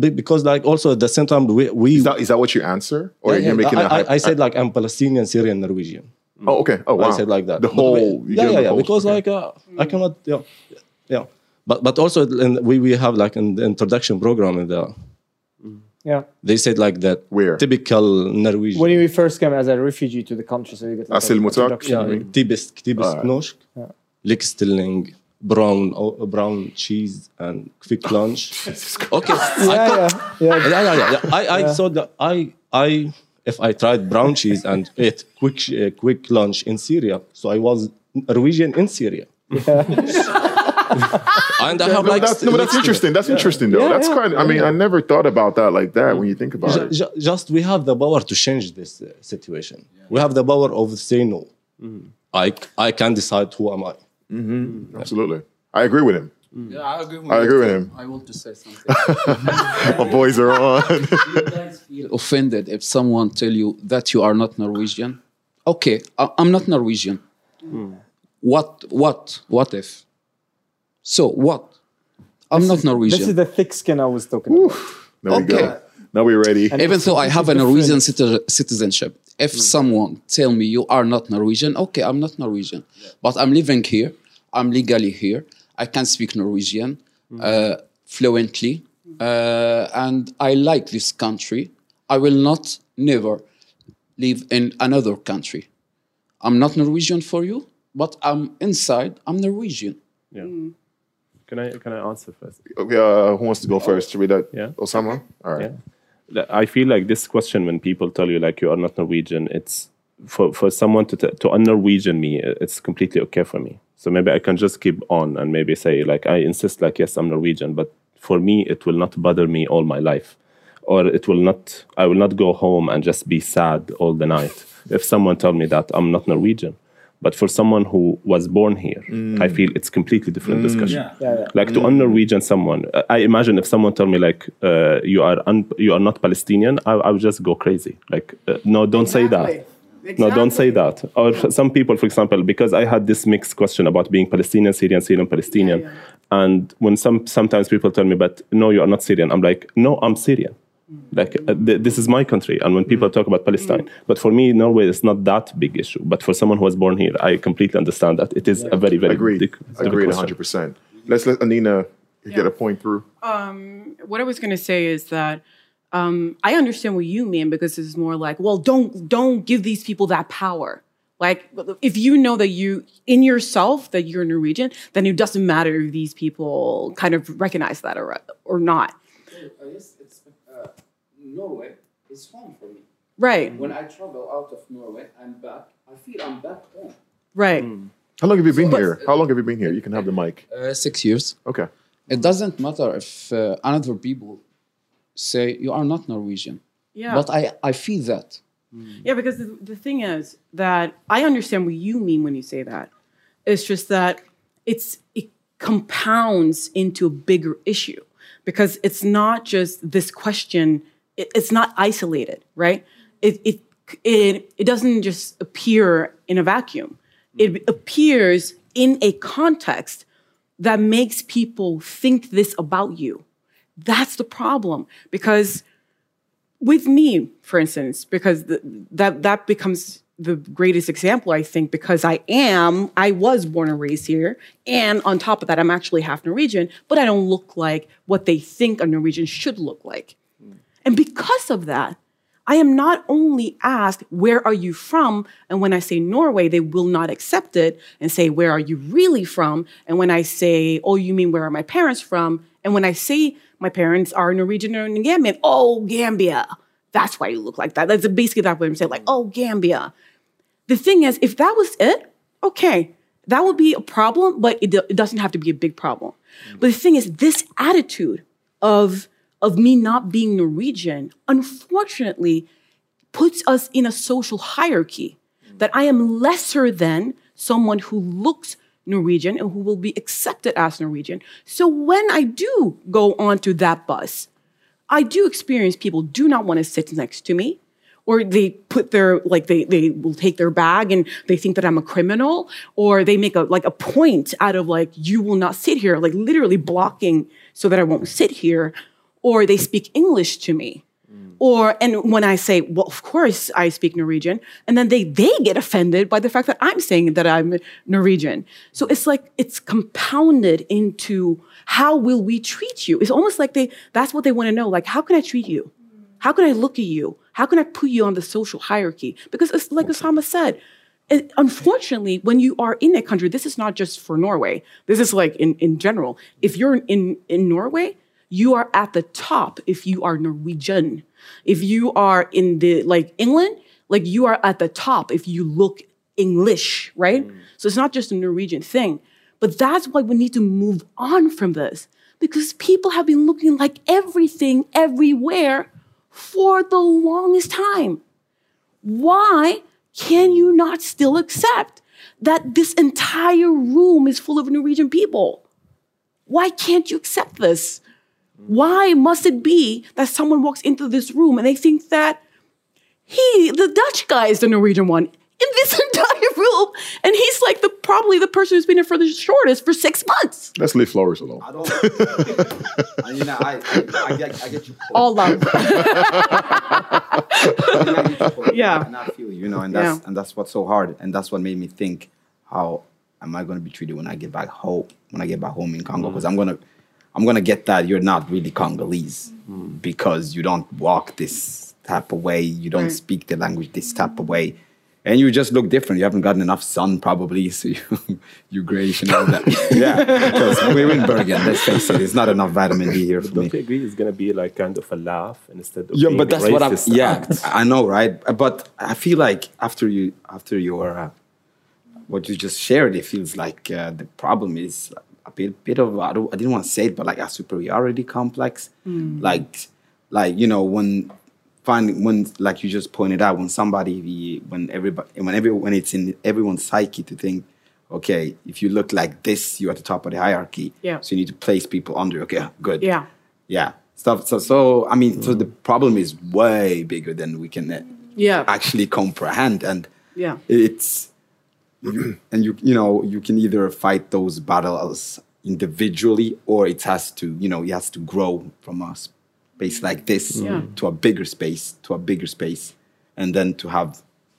because like also at the same time we we Is that, is that what you answer? Or Yeah, you're yeah, making I, a hype- I, I said like I'm Palestinian, Syrian, Norwegian. Hmm. Oh, okay. Oh, wow. I said like that. The But whole. we- yeah, yeah, yeah. whole- Because okay. like uh, I cannot, yeah, yeah. But but also in, we we have like an introduction program in the Yeah. they said like that Where? typical Norwegian. When you first came as a refugee to the country, so you get like asylmottak? introduction. ja, typisk typisk Alright. norsk. Likestilling, brown oh, brown cheese and quick lunch. okay, I Yeah, thought- yeah, yeah. yeah, yeah, yeah. yeah. I, I saw that I, I, if I tried brown cheese and ate quick, uh, quick lunch in Syria, so I was Norwegian in Syria. and I Yeah, have no, like that's, no, but that's interesting. That's interesting, though. Yeah, that's yeah. kind of, I mean, I never thought about that like that when you think about Ju- it. ju- just we have the power to change this uh, situation. We have the power of say no. Mm-hmm. I, I can decide who am I. Mm-hmm. Mm-hmm. Absolutely. I agree with him. Yeah, I agree with, I agree with him. I want to say something. My boys are on. You guys feel offended if someone tell you that you are not Norwegian. Okay, I- I'm not Norwegian. Hmm. What? What? What if? So what? I'm not Norwegian. This is the thick skin I was talking about. there we Okay. go. Now we're ready. Even though I have a Norwegian citi- citizenship, if someone tell me you are not Norwegian, okay, I'm not Norwegian, but I'm living here. I'm legally here. I can speak Norwegian uh, fluently, uh, and I like this country. I will not never live in another country. I'm not Norwegian for you, but I'm inside. I'm Norwegian. Yeah. Can I can I answer first? Okay, uh, who wants to go first? Should we do Yeah. Osama? All right. Yeah. I feel like this question when people tell you like you are not Norwegian, it's for for someone to t- to un-Norwegian me, it's completely okay for me. So maybe I can just keep on and maybe say like I insist like yes I'm Norwegian, but for me it will not bother me all my life, or it will not I will not go home and just be sad all the night if someone told me that I'm not Norwegian. But for someone who was born here, I feel it's completely different discussion Yeah, yeah. like to un-Norwegian someone. I imagine if someone told me like uh, you are un- you are not Palestinian, I, I would just go crazy. Like uh, no, don't say that. No, don't say that. Or some people, for example, because I had this mixed question about being Palestinian, Syrian, Syrian, Palestinian, and when some sometimes people tell me, "But no, you are not Syrian," I'm like, "No, I'm Syrian." Like uh, th- this is my country, and when people talk about Palestine, but for me, Norway is not that big issue. But for someone who was born here, I completely understand that it is a very, very Agreed. big, Agreed, question. 100%. Let's let Anina get a point through. Um, what I was going to say is that um, I understand what you mean because it's more like, well, don't don't give these people that power. Like, if you know that you in yourself that you're Norwegian, then it doesn't matter if these people kind of recognize that or or not. yes, it's, uh, Norway is home for me. Right. When I travel out of Norway, I'm back. I feel I'm back home. Right. How long have you been But- here? How long have you been here? You can have the mic. Uh, six years. Okay. It doesn't matter if uh, another people say you are not Norwegian. Yeah. But I, I feel that. Yeah, because the, the thing is that I understand what you mean when you say that. It's just that it's it compounds into a bigger issue because it's not just this question. It, it's not isolated, right? It it it it doesn't just appear in a vacuum. It appears in a context that makes people think this about you. That's the problem because with me, for instance, because th- that that becomes the greatest example, I think, because I am, I was born and raised here, and on top of that, I'm actually half Norwegian, but I don't look like what they think a Norwegian should look like. And because of that, I am not only asked, where are you from? And when I say Norway, they will not accept it and say, where are you really from? And when I say, oh, you mean where are my parents from? And when I say my parents are Norwegian or Gambian, oh, Gambia. That's why you look like that. That's basically that's what I'm saying, like, oh, Gambia. The thing is, if that was it, okay, that would be a problem, but it, it doesn't have to be a big problem. Mm. But the thing is, this attitude of of me not being Norwegian, unfortunately, puts us in a social hierarchy that I am lesser than someone who looks Norwegian and who will be accepted as Norwegian. So when I do go onto that bus, I do experience people do not want to sit next to me. Or they put their like they they will take their bag and they think that I'm a criminal, or they make a like a point out of like you will not sit here, like literally blocking so that I won't sit here, or they speak English to me. Or and when I say, well, of course I speak Norwegian, and then they they get offended by the fact that I'm saying that I'm Norwegian. So it's like it's compounded into how will we treat you? It's almost like they that's what they want to know. Like, how can I treat you? How can I look at you? How can I put you on the social hierarchy? Because it's like Osama said, it, unfortunately, when you are in a country, this is not just for Norway. This is like in, in general. If you're in, in Norway, you are at the top if you are Norwegian. If you are in the like England, like you are at the top if you look English, right? Mm. So it's not just a Norwegian thing. But that's why we need to move on from this because people have been looking like everything everywhere for the longest time. Why can you not still accept that this entire room is full of Norwegian people? Why can't you accept this? Why must it be that someone walks into this room and they think that he, the Dutch guy, is the Norwegian one in this entire room, and he's like the probably the person who's been here for the shortest for six months? Let's leave Flores alone. I don't. I, you know, I, I, I, get, I get you. All love. yeah, and I feel you know, and that's Yeah. and that's what's so hard, and that's what made me think, how am I going to be treated when I get back home? When I get back home in Congo, mm. because I'm gonna, I'm gonna get that you're not really Congolese because you don't walk this type of way, you don't Right. speak the language this type of way. And you just look different. You haven't gotten enough sun, probably, so you you grayish and all that. yeah, because we're in Bergen. Let's face it, it's not enough vitamin D here for me. Don't you agree it's going to be like kind of a laugh instead of Yeah, being but that's what I'm. racist Yeah, act? I know, right? But I feel like after you, after your, uh, what you just shared, it feels like uh, the problem is a bit, bit of. I, don't, I didn't want to say it, but like a superiority complex. Mm. Like, like you know when finding when like you just pointed out when somebody when everybody when every when it's in everyone's psyche to think okay if you look like this you're at the top of the hierarchy Yeah. so you need to place people under okay good Yeah. yeah stuff so so i mean so the problem is way bigger than we can uh, Yeah. actually comprehend and Yeah. It's and you you know you can either fight those battles individually or it has to you know it has to grow from a space like this Yeah. to a bigger space to a bigger space and then to have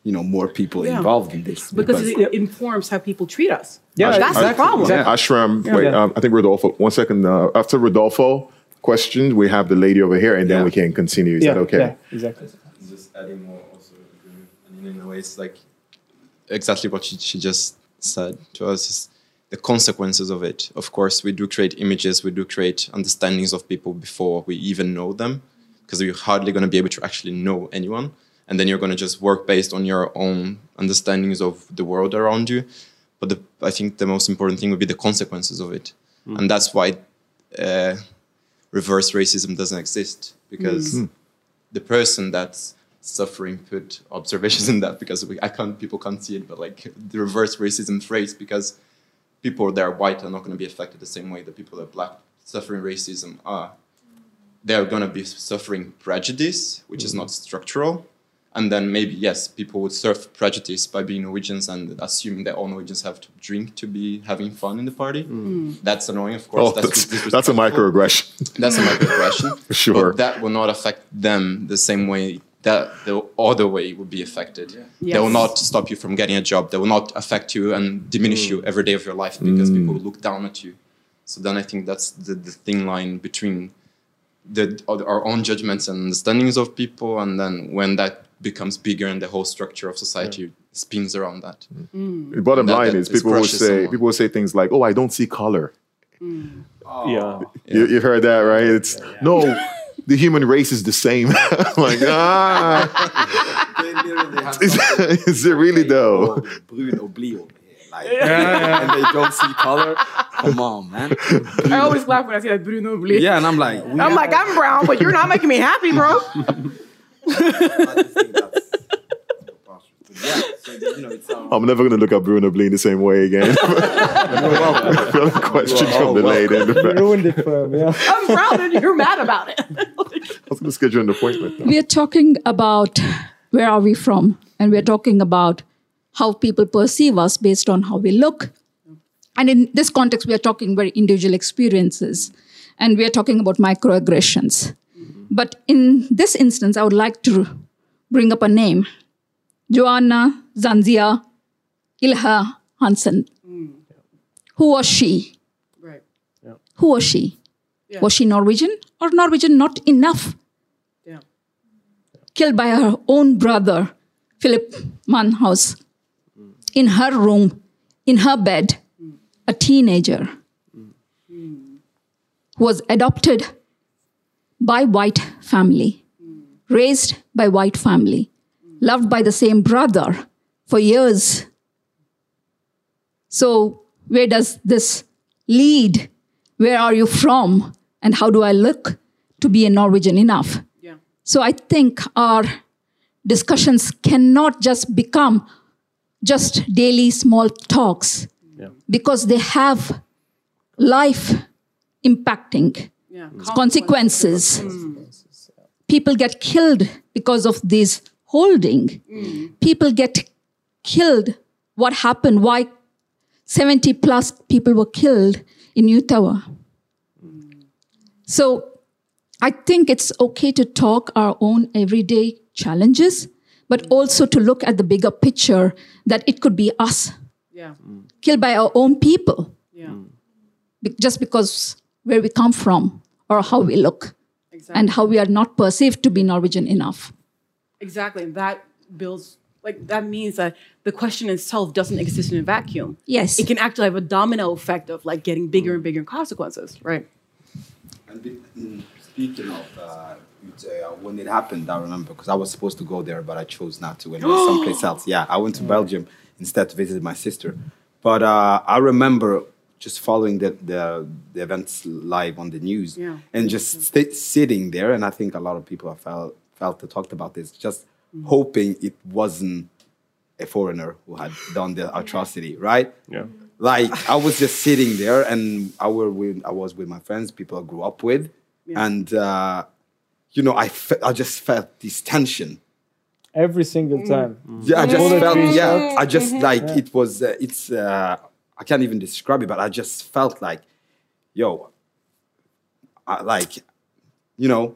you know more people Yeah. involved in this Because it informs how people treat us. yeah that's the problem. Ashram, Yeah. wait, Yeah. um, I think Rodolfo, one second. Uh, after Rodolfo questions, we have the lady over here, and then we can continue. Is that okay? exactly. Just adding more also, and in a way, it's like exactly what she, she just said to us is the consequences of it. Of course, we do create images, we do create understandings of people before we even know them, because you're hardly going to be able to actually know anyone. And then you're going to just work based on your own understandings of the world around you. But the, I think the most important thing would be the consequences of it. Mm. And that's why uh, reverse racism doesn't exist, because Mm. the person that's suffering put observations in that because we, I can't people can't see it, but like the reverse racism phrase because people that are white are not going to be affected the same way that people that are black suffering racism are. They're going to be suffering prejudice, which is mm-hmm. not structural. And then maybe, yes, people would surf prejudice by being Norwegians and assuming that all Norwegians have to drink to be having fun in the party. Mm. Mm. That's annoying, of course. Oh, that's, that's a microaggression. That's a microaggression. Sure. But that will not affect them the same way that the other way would be affected. They will not stop you from getting a job. They will not affect you and diminish mm. you every day of your life because people will look down at you. So then I think that's the, the thin line between the, our own judgments and understandings of people, and then when that becomes bigger and the whole structure of society spins around that. The bottom That- line that is people will say someone. people will say things like, "Oh, I don't see color." Oh. Yeah. You, you've heard that, right? It's no, the human race is the same. like ah, is, is it really though? brun og blid over here. Like, and they don't see color. Come on, man. I always laugh when I see that Brun og Blid. Yeah, and I'm like, I'm like, I'm brown, but you're not making me happy, bro. Yeah, so, you know, um, I'm never gonna look at Brun og Blid the same way again. Feel a question from the lady in the You back. ruined it for him, yeah. I'm brown and you're mad about it. I was gonna schedule an appointment. We are talking about where are we from, and we're talking about how people perceive us based on how we look. And in this context, we are talking very individual experiences, and we are talking about microaggressions. But in this instance, I would like to bring up a name Joanna Zanzia Ilha Hansen. Hmm. Who was she? Right. Who was she? Yeah. Was she Norwegian or Norwegian not enough? Yeah. Killed by her own brother, Philip Manshaus, hmm. in her room, in her bed, hmm. a teenager who was adopted by white family, raised by white family, loved by the same brother for years. So, where does this lead? Where are you from? And how do I look to be a Norwegian enough? Yeah. So, I think our discussions cannot just become just daily small talks yeah. because they have life impacting Yeah. consequences. People get killed because of this holding. Mm. People get killed. What happened? Why 70 plus people were killed in Utøya? Mm. So I think it's okay to talk our own everyday challenges, but mm. also to look at the bigger picture that it could be us Yeah. killed by our own people Yeah. be- just because where we come from or how we look and how we are not perceived to be Norwegian enough. Exactly. And that builds like that means that the question itself doesn't exist in a vacuum. Yes. It can actually have a domino effect of like getting bigger and bigger consequences. Right. And be- mm, speaking of uh, when it happened, I remember because I was supposed to go there, but I chose not to. And it was someplace else. Yeah, I went to Belgium instead to visit my sister. But uh, I remember just following the, the, the events live on the news Yeah. and just sti- sitting there. And I think a lot of people have felt, felt that talked about this, just hoping it wasn't a foreigner who had done the atrocity, right? Yeah. Like I was just sitting there, and I were with I was with my friends, people I grew up with, Yeah. and uh, you know I fe- I just felt this tension, every single time. Yeah, I just Bullet felt. Yeah. I just like Yeah. it was. Uh, it's. Uh, I can't even describe it, but I just felt like, yo, I, like, you know,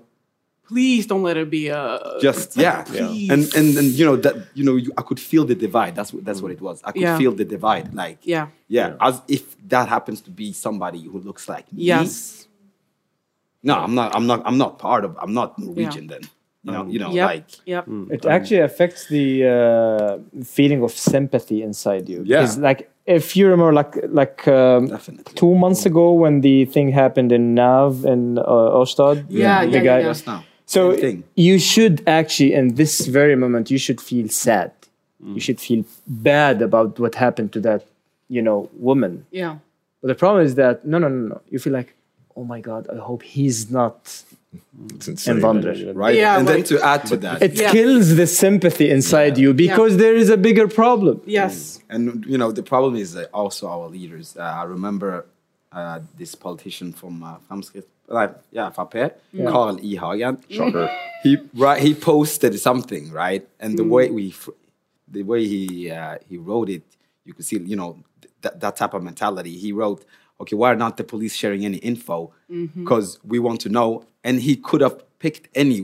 Please don't let it be a. just yeah, Please. and and and you know that you know you, I could feel the divide. That's what that's what it was. I could Yeah. feel the divide. Like Yeah. yeah, as if that happens to be somebody who looks like me. Yes. No, I'm not. I'm not. I'm not part of. I'm not Norwegian then. You know. You know. Yep. Like Yep. It actually affects the uh, feeling of sympathy inside you. Yeah. Like if you remember, like like um, two months ago when the thing happened in Nav in uh, Årstad. Yeah, the yeah, guy. yeah. just now. So thing. you should actually, in this very moment, you should feel sad. You should feel bad about what happened to that, you know, woman. Yeah. But the problem is that no, no, no, no. You feel like, oh my god, I hope he's not insane. innvandrer. right. Yeah, and then to add to that, It Yeah. kills the sympathy inside you because there is a bigger problem. Yes. And you know the problem is also our leaders. Uh, I remember uh, this politician from uh, Fremskritt, like yeah, FrP, Carl E. Hagen. Shocker. He right, he posted something right, and Mm. the way we, the way he uh, he wrote it, you could see you know th- that that type of mentality. He wrote, okay, why are not the police sharing any info? Mm-hmm. Because we want to know. And he could have picked any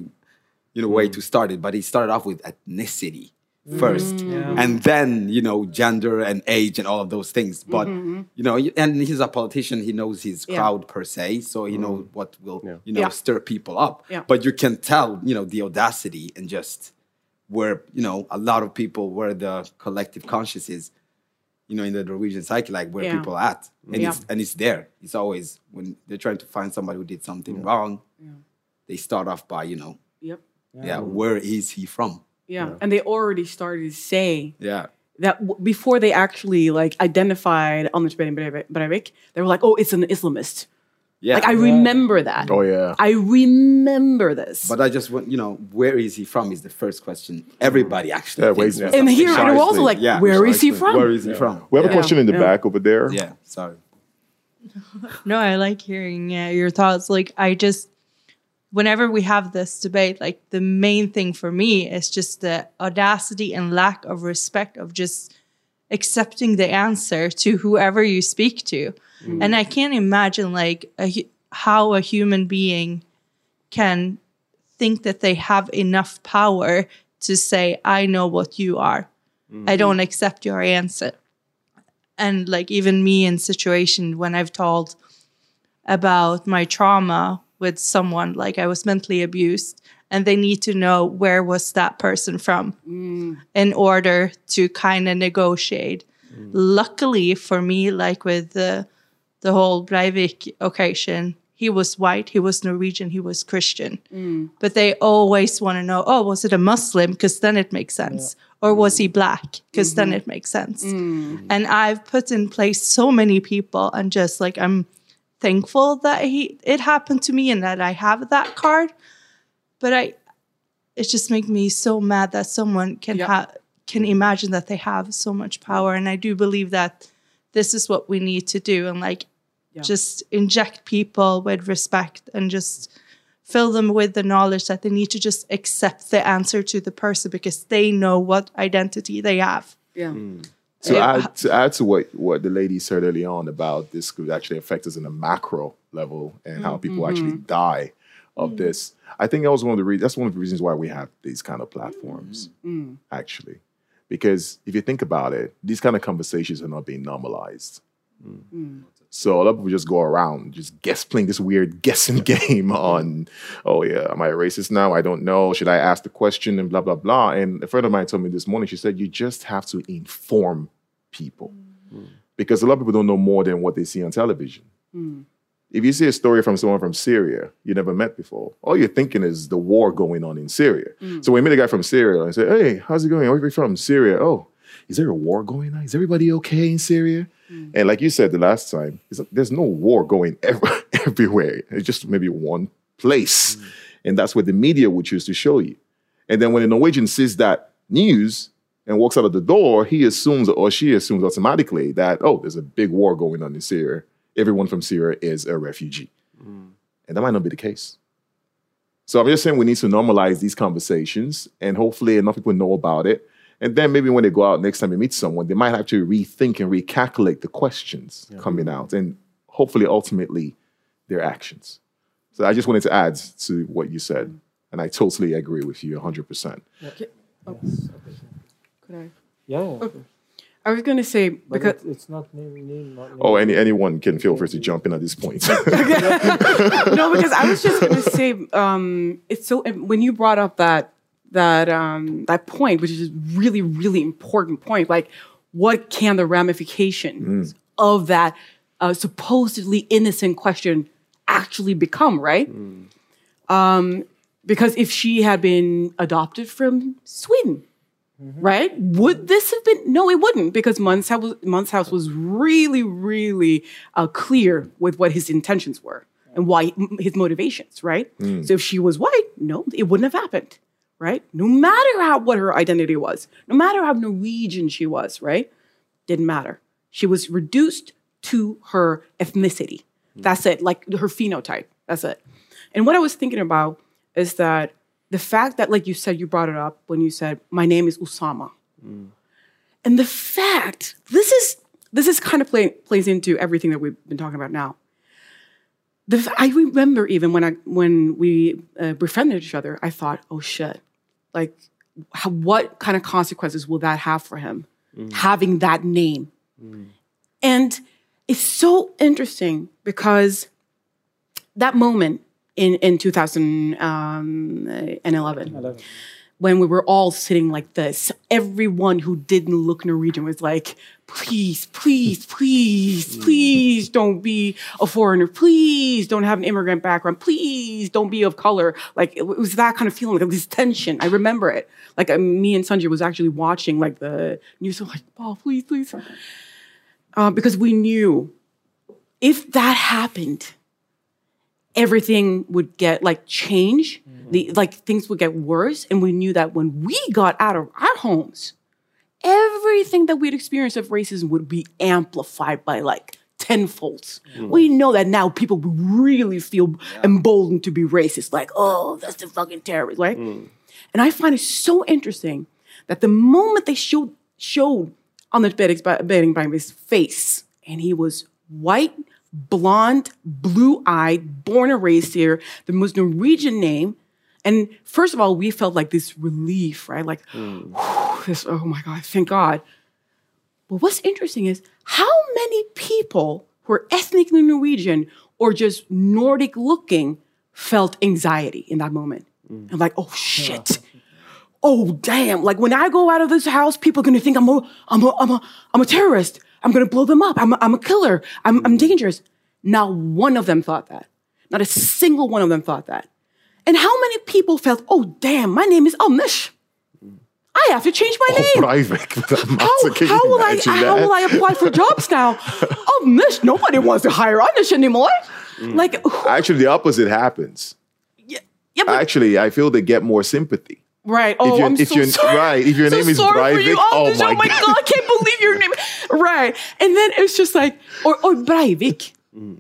you know Mm. way to start it, but he started off with ethnicity first Mm. and then you know gender and age and all of those things but you know and he's a politician he knows his Mm-hmm. Yeah. crowd per se so he knows what will you know Yeah. stir people up Yeah. but you can tell you know the audacity and just where you know a lot of people where the collective conscious is you know in the norwegian psyche like where Yeah. people are at and Yeah. it's and it's there it's always when they're trying to find somebody who did something wrong they start off by you know Yep. yeah where is he from Yeah. And they already started to say yeah that w- before they actually like identified Anders Behring Breivik, Breivik, they were like, "Oh, it's an Islamist." yeah Like I remember that. Oh yeah. I remember this. But I just want, you know, where is he from is the first question. Everybody actually. Yeah, thinks wait, of. and here they're also like, Yeah, "Where is he from?" Where is he from? We have a question in the Yeah. back over there. Yeah, sorry. No, I like hearing uh, your thoughts. Like, I just, whenever we have this debate, like the main thing for me is just the audacity and lack of respect of just accepting the answer to whoever you speak to. Mm. And I can't imagine like a, how a human being can think that they have enough power to say, I know what you are. I mm-hmm. don't accept your answer and like even me in situation when I've told about my trauma with someone like I was mentally abused and they need to know where was that person from mm. in order to kind of negotiate. Mm. Luckily for me, like with the the whole Breivik occasion, he was white, he was Norwegian, he was Christian. Mm. But they always want to know, oh, was it a Muslim? Because then it makes sense. Or was he black? Because then mm-hmm. it makes sense. And I've put in place so many people and just like I'm thankful that he it happened to me and that I have that card. But I it just makes me so mad that someone can Yeah. have can imagine that they have so much power. And I do believe that this is what we need to do and like Yeah. just inject people with respect and just fill them with the knowledge that they need to just accept the answer to the person because they know what identity they have. yeah. Hmm. To add to add to what what the lady said early on about this could actually affect us in a macro level and how people mm-hmm. actually die of mm. this. I think that was one of the reasons. That's one of the reasons why we have these kind of platforms, mm-hmm. mm. actually, because if you think about it, these kind of conversations are not being normalized. Mm. So a lot of people just go around just guess playing this weird guessing game on, oh yeah, am I a racist now? I don't know. Should I ask the question and blah blah blah? And a friend of mine told me this morning. She said you just have to inform people mm. because a lot of people don't know more than what they see on television. Mm. If you see a story from someone from Syria you never met before, all you're thinking is the war going on in Syria. Mm. So when you meet a guy from Syria and say, "Hey, how's it going? Where are you from?" Syria. Oh, is there a war going on? Is everybody okay in Syria? And like you said the last time, it's like, there's no war going ever, everywhere. It's just maybe one place. And that's what the media would choose to show you. And then when a Norwegian sees that news and walks out of the door, he assumes or she assumes automatically that, oh, there's a big war going on in Syria. Everyone from Syria is a refugee. Mm. And that might not be the case. So I'm just saying we need to normalize these conversations, and hopefully enough people know about it. And then maybe when they go out next time they meet someone, they might have to rethink and recalculate the questions coming out, and hopefully ultimately their actions. So I just wanted to add to what you said, and I totally agree with you 100%. Okay. Oh. Could I? Yeah. Oh, I was going to say But because it's, it's not name, name, not name. Oh, any anyone can feel free to jump in at this point. no, because I was just going to say um, it's so when you brought up that that um, that point, which is a really really important point, like what can the ramifications of that uh, supposedly innocent question actually become, right? Um, because if she had been adopted from Sweden, right? Would this have been? No, it wouldn't, because Manshaus was, house was really, really uh, clear with what his intentions were and why his motivations, right? Mm. So if she was white, no, it wouldn't have happened, right? No matter how what her identity was, no matter how Norwegian she was, right? Didn't matter. She was reduced to her ethnicity. That's it, like her phenotype. That's it. And what I was thinking about is that the fact that, like you said, you brought it up when you said, "My name is Osama," and the fact this is this is kind of play, plays into everything that we've been talking about now. The, I remember even when I when we uh, befriended each other, I thought, "Oh shit!" Like, how, what kind of consequences will that have for him having that name? And it's so interesting because that moment in in 2011 when we were all sitting like this everyone who didn't look norwegian was like please please please please don't be a foreigner. Please don't have an immigrant background. Please don't be of color. Like it was that kind of feeling like this tension. I remember it. Like uh, me and sanjay was actually watching like the news. Like oh please please. Uh, because we knew if that happened, everything would get like change. Mm-hmm. The like things would get worse, and we knew that when we got out of our homes, everything that we'd experienced of racism would be amplified by like tenfolds. Mm-hmm. We know that now people really feel emboldened to be racist, like, oh, that's the fucking terrorist, right? Mm. And I find it so interesting that the moment they showed showed on the betting by his face, and he was white, blonde, blue eyed, born and raised here, the most Norwegian name. And first of all, we felt like this relief, right? Like, mm. this, oh my God, thank God. But what's interesting is how many people who are ethnically Norwegian or just Nordic looking felt anxiety in that moment. Mm. And like, oh shit. Oh damn. Like when I go out of this house, people are gonna think I'm a I'm a I'm a I'm a terrorist. I'm gonna blow them up. I'm a, I'm a killer. I'm I'm mm. dangerous. Not one of them thought that. Not a single one of them thought that. And how many people felt, oh damn, my name is Amish. I have to change my name. Private. How, how will I how will I apply for jobs now? Mish, nobody wants to hire Amish anymore. Mm. Like, Actually, the opposite happens. yeah, but, Actually, I feel they get more sympathy. Right. Oh, if your, I'm if so your, sorry. right, if your so name is sorry for private, you, oh, oh my, oh my god. I can't believe your name. Right, and then it's just like, or or Breivik. Mm,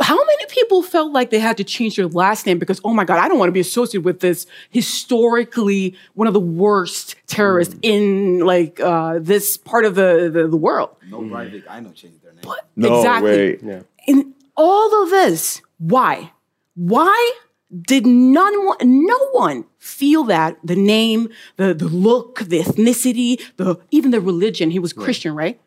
How many people felt like they had to change their last name because, oh my God, I don't want to be associated with this historically one of the worst terrorists mm. in like uh, this part of the, the, the world? No mm. Breivik, I know change their name. No exactly. way. In all of this, why? Why did none no one feel that the name, the, the look, the ethnicity, the even the religion, he was Christian, right?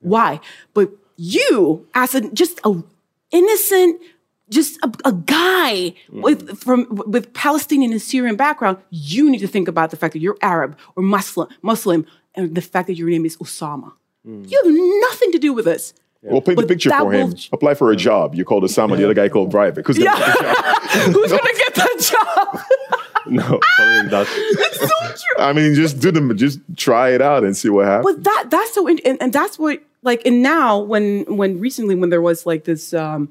Why? But you, as a just a innocent, just a, a guy mm. with from with Palestinian and Syrian background, you need to think about the fact that you're Arab or Muslim, Muslim, and the fact that your name is Osama. Mm. You have nothing to do with this. We'll paint the picture for him. will- Apply for a mm. job. You called Osama, the other guy called Breivik. Because gonna get the job? Who's gonna get that job? No, following that. I mean, just do them. Just try it out and see what happens. But that that's so and, and that's what like and now when when recently when there was like this um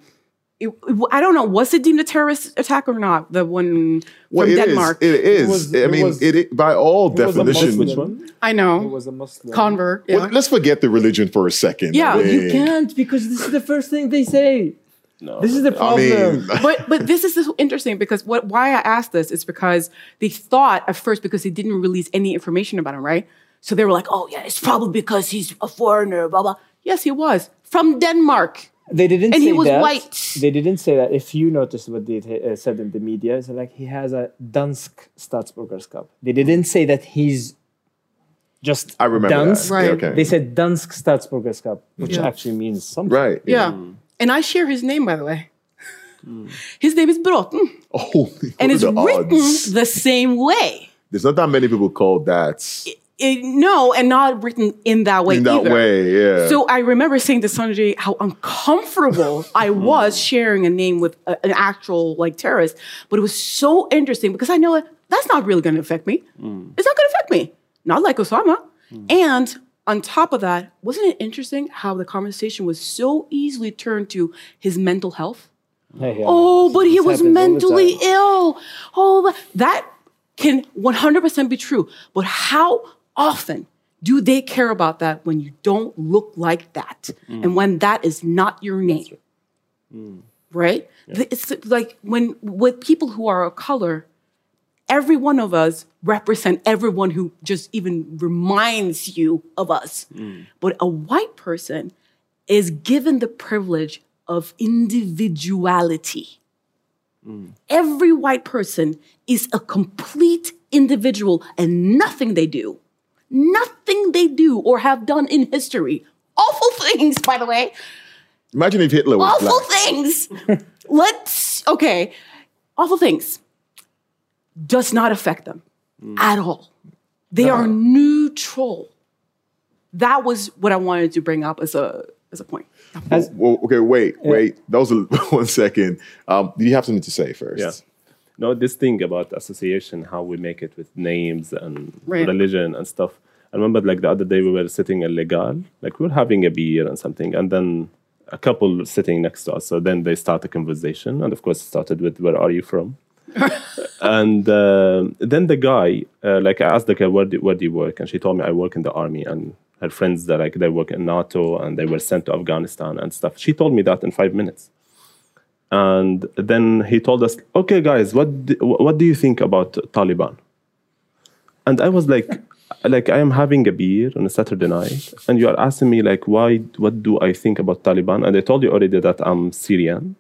it, it- I don't know was it deemed a terrorist attack or not the one Well, from it is. Denmark It is. was- I it mean, was- it, it by all was a definition. Muslim. I It was a Muslim. convert yeah Well, let's forget the religion for a second. Yeah, I You can't because this is the first thing they say. No. This is the I problem. mean, but but this is so interesting because what why I asked this is because they thought at first because they didn't release any information about him, right? So they were like, oh yeah, it's probably because he's a foreigner, blah blah. Yes, he was from Denmark. They didn't And say he was that. white. They didn't say that. If you noticed what they uh, said in the media, it's like he has a Dansk Statsborgerskap. They didn't say that he's just I remember that. Dansk. Right. Yeah, okay. They said Dansk Statsborgerskap, which Yeah. actually means something. right. Yeah, and I share his name by the way. His name is Broughton, Oh, and it's the written odds? the same way. There's not that many people called that It- no, and not written in that way in that either. way. Yeah. So I remember saying to Sanjay how uncomfortable I hmm. was sharing a name with a- an actual like terrorist, but it was so interesting because I know that's not really going to affect me. Hmm. It's not going to affect me, not like Osama. Hmm. And on top of that, wasn't it interesting how the conversation was so easily turned to his mental health? Yeah, yeah. Oh, but he was happens all the mentally ill. Oh, that can 100% be true. But how often do they care about that when you don't look like that mm. and when that is not your name? Mm. Right? It's like when with people who are of color, every one of us represent everyone who just even reminds you of us. Mm. But a white person is given the privilege of individuality. Mm. Every white person is a complete individual, and nothing they do, nothing they do or have done in history, awful things, by the way, Imagine if Hitler was awful black. things. Let's, okay, awful things does not affect them at all. They are neutral. That was what I wanted to bring up as a as a point. Well, okay, wait, wait. That was a, one second. Um, did you have something to say first? Yeah. No, this thing about association, how we make it with names and Right. religion and stuff. I remember like the other day we were sitting in Legal, like we were having a beer and something, and then a couple sitting next to us. So then they start a conversation, and of course it started with "Where are you from?" and uh, then the guy, uh, like I asked the guy, where do, where do you work? And she told me I work in the army, and her friends that like they work in NATO and they were sent to Afghanistan and stuff. She told me that in five minutes. And then he told us, "Okay, guys, what do, what do you think about Taliban?" And I was like, like I am having a beer on a Saturday night, and you are asking me like, why? What do I think about Taliban? And I told you already that I'm Syrian.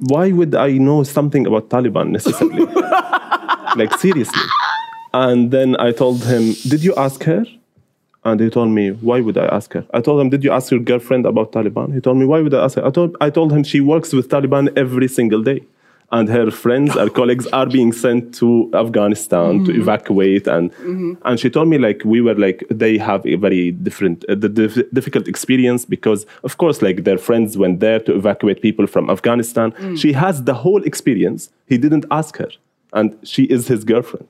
Why would I know something about Taliban necessarily? like seriously. And then I told him, "Did you ask her?" And he told me, "Why would I ask her?" I told him, "Did you ask your girlfriend about Taliban?" He told me, "Why would I ask her?" I told I told him she works with Taliban every single day, and her friends, her colleagues are being sent to Afghanistan to Mhm. evacuate, and and she told me like we were like they have a very different uh, the dif- difficult experience because of course like their friends went there to evacuate people from Afghanistan. Mm. She has the whole experience. He didn't ask her, and she is his girlfriend.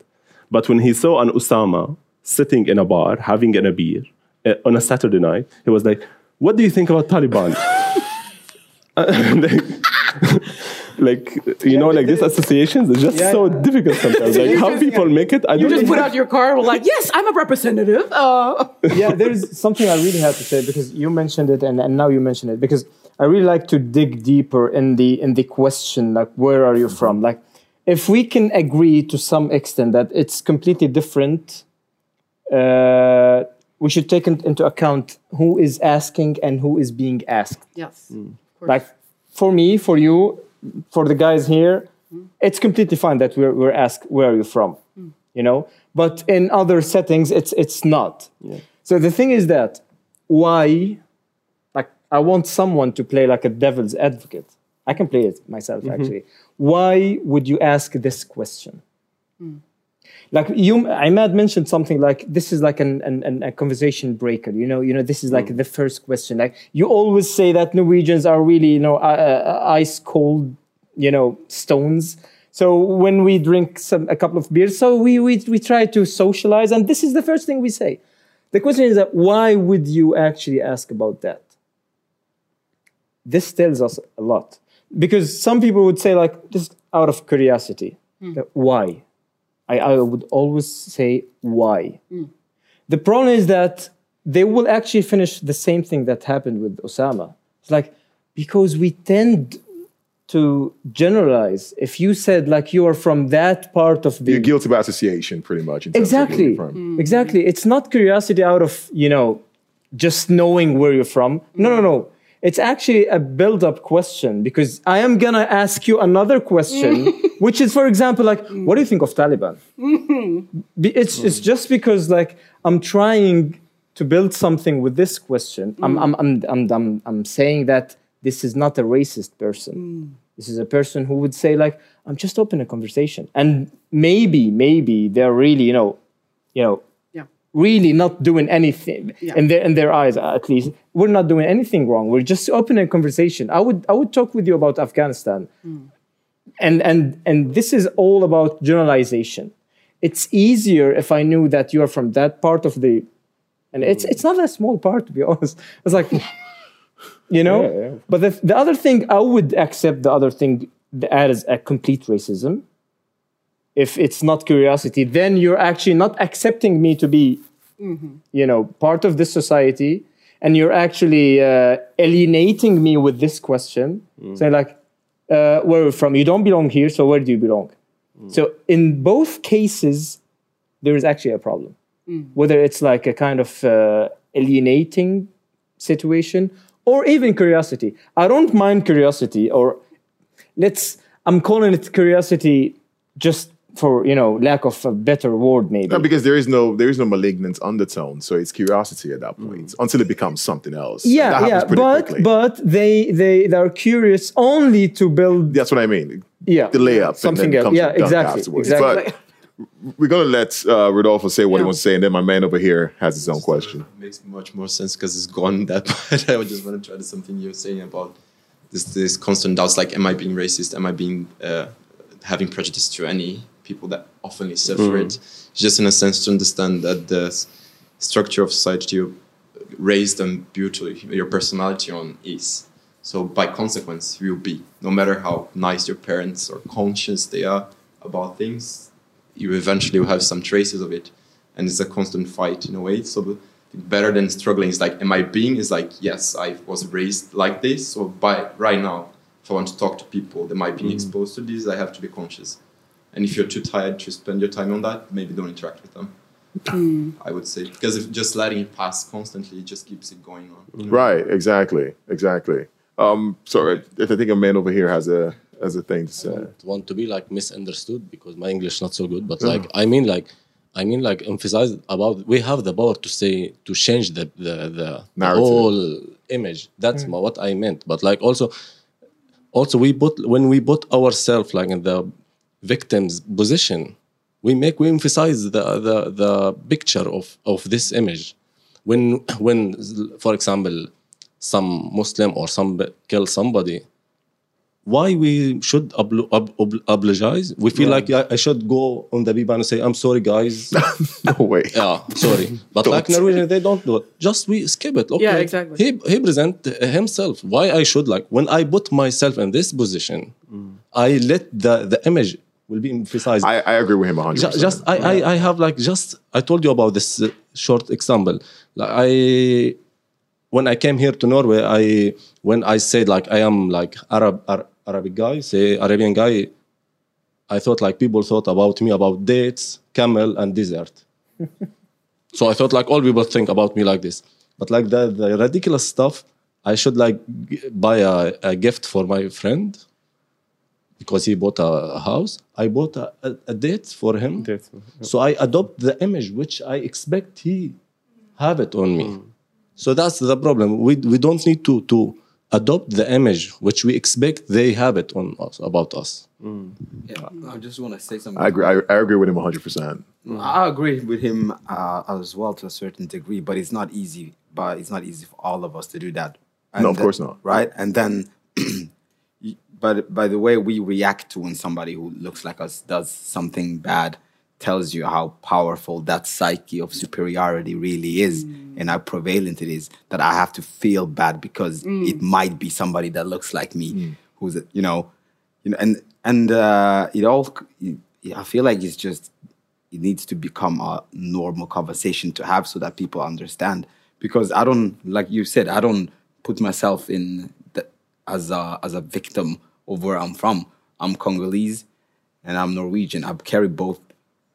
But when he saw an Osama sitting in a bar having a beer uh, on a Saturday night, he was like, "What do you think about Taliban?" And, like, like you know, like these associations is just Yeah. so difficult sometimes. Like how people make it, I You don't just know. put out your card, we're like, yes, I'm a representative. Uh, yeah, there's something I really have to say because you mentioned it and, and now you mention it because I really like to dig deeper in the in the question like where are you from? Like if we can agree to some extent that it's completely different, uh, we should take in- into account who is asking and who is being asked. yes. Like for me, for you, for the guys here, it's completely fine that we're we're asked where are you from, you know. But in other settings, it's it's not. So the thing is that why, like, I want someone to play like a devil's advocate. I can play it myself Mhm. actually. Why would you ask this question? Like you, Imad mentioned something like this is like an, an, an a conversation breaker. You know, you know, this is like the first question. Like you always say that Norwegians are really, you know, uh, uh, ice cold, you know, stones. So when we drink some a couple of beers, so we we we try to socialize, and this is the first thing we say. The question is that why would you actually ask about that? This tells us a lot because some people would say like just out of curiosity, that why? I, I would always say why. Hmm. The problem is that they will actually finish the same thing that happened with Osama. It's like, because we tend to generalize. If you said like you are from that part of the You're guilty by association, pretty much. in terms exactly you're from. exactly it's not curiosity out of you know just knowing where you're from no no no it's actually a build-up question because i am gonna ask you another question mm. which is for example like mm. what do you think of taliban? Mm-hmm. Be- it's, it's mm. just because like i'm trying to build something with this question. I'm, I'm, I'm, I'm, I'm, I'm saying that this is not a racist person. This is a person who would say like i'm just open a conversation. And maybe maybe they're really you know you know Yeah. Really not doing anything Yeah. in their in their eyes at least. We're not doing anything wrong. We're just opening a conversation. I would i would talk with you about afghanistan. Hmm. And and and this is all about generalization. It's easier if i knew that you are from that part of the and it's hmm. it's not a small part to be honest. It's like you know? Yeah, yeah. but the, the other thing i would accept the other thing as a complete racism if it's not curiosity then you're actually not accepting me to be you know part of this society and you're actually uh, alienating me with this question. Saying like uh, where are you from? You don't belong here so where do you belong? So in both cases there is actually a problem. Whether it's like a kind of uh, alienating situation or even curiosity. I don't mind curiosity or let's i'm calling it curiosity just for you know lack of a better word maybe No, because there is no there is no malignant undertone, so it's curiosity at that point until it becomes something else. And that yeah happens yeah but quickly. but they they they're curious only to build that's what I mean. yeah The layup, something else yeah exactly afterwards. exactly But we're gonna let uh, Rodolfo say what he wants to say, and then my man over here has his own question. makes much more sense because it's gone that part. I just want to try to something you're saying about this this constant doubts like am I being racist? Am I being uh, having prejudice to any people that often suffer it? Mm. Just in a sense to understand that the structure of society you raised them beautifully, your personality on is. So by consequence, you'll be no matter how nice your parents or conscious they are about things, you eventually will have some traces of it, and it's a constant fight in a way. So better than struggling is like, am I being? Is like, yes, I was raised like this. So by right now, if I want to talk to people that might be mm. exposed to this, I have to be conscious. And if you're too tired to spend your time on that, maybe don't interact with them. Hmm. I would say because if just letting it pass constantly, it just keeps it going on. Mm-hmm. Right, exactly, exactly. Um, sorry, if I think a man over here has a has a thing to say. don't want to be like misunderstood because my English not so good. But like I mean like I mean like emphasize about we have the power to say to change the the the, the Narrative. whole image. That's my, what I meant. But like also also we put when we put ourselves like in the victim's position, we make we emphasize the the the picture of of this image. When when for example some Muslim or some kill somebody, why we should obl- ob- ob- oblige? We feel like yeah, I should go on the Biban and say, I'm sorry, guys. No way. yeah, sorry. But like Don't. Norwegian, they don't do it. Just we skip it. Okay. Yeah, exactly. He, he present himself. Why I should like, when I put myself in this position, mm. I let the, the image will be emphasized. I, I agree with him 100%. Just I, I I have like just I told you about this uh, short example. Like I when I came here to Norway, I when I said like I am like Arab Ar- Arabic guy, say Arabian guy, I thought like people thought about me about dates, camel, and desert. so I thought like all people think about me like this. But like the, the ridiculous stuff, I should like buy a, a gift for my friend because he bought a house. I bought a, a, a date for him. So I adopt the image which I expect he have it on me. So that's the problem. We we don't need to to adopt the image which we expect they have it on us about us. Yeah, I just want to say something. I agree. I, I agree with him 100%. Mm. I agree with him uh, as well to a certain degree, but it's not easy. But it's not easy for all of us to do that. No, of then- uh, course not. Right, and then, y- but by the way we react to when somebody who looks like us does something bad, tells you how powerful that psyche of superiority really is, mm. and how prevalent it is. That I have to feel bad because mm. it might be somebody that looks like me, mm. who's you know, you know, and and uh, it all. I feel like it's just it needs to become a normal conversation to have so that people understand because i don't like you said i don't put myself in the as a as a victim of where I'm from. I'm Congolese and I'm Norwegian. I carry both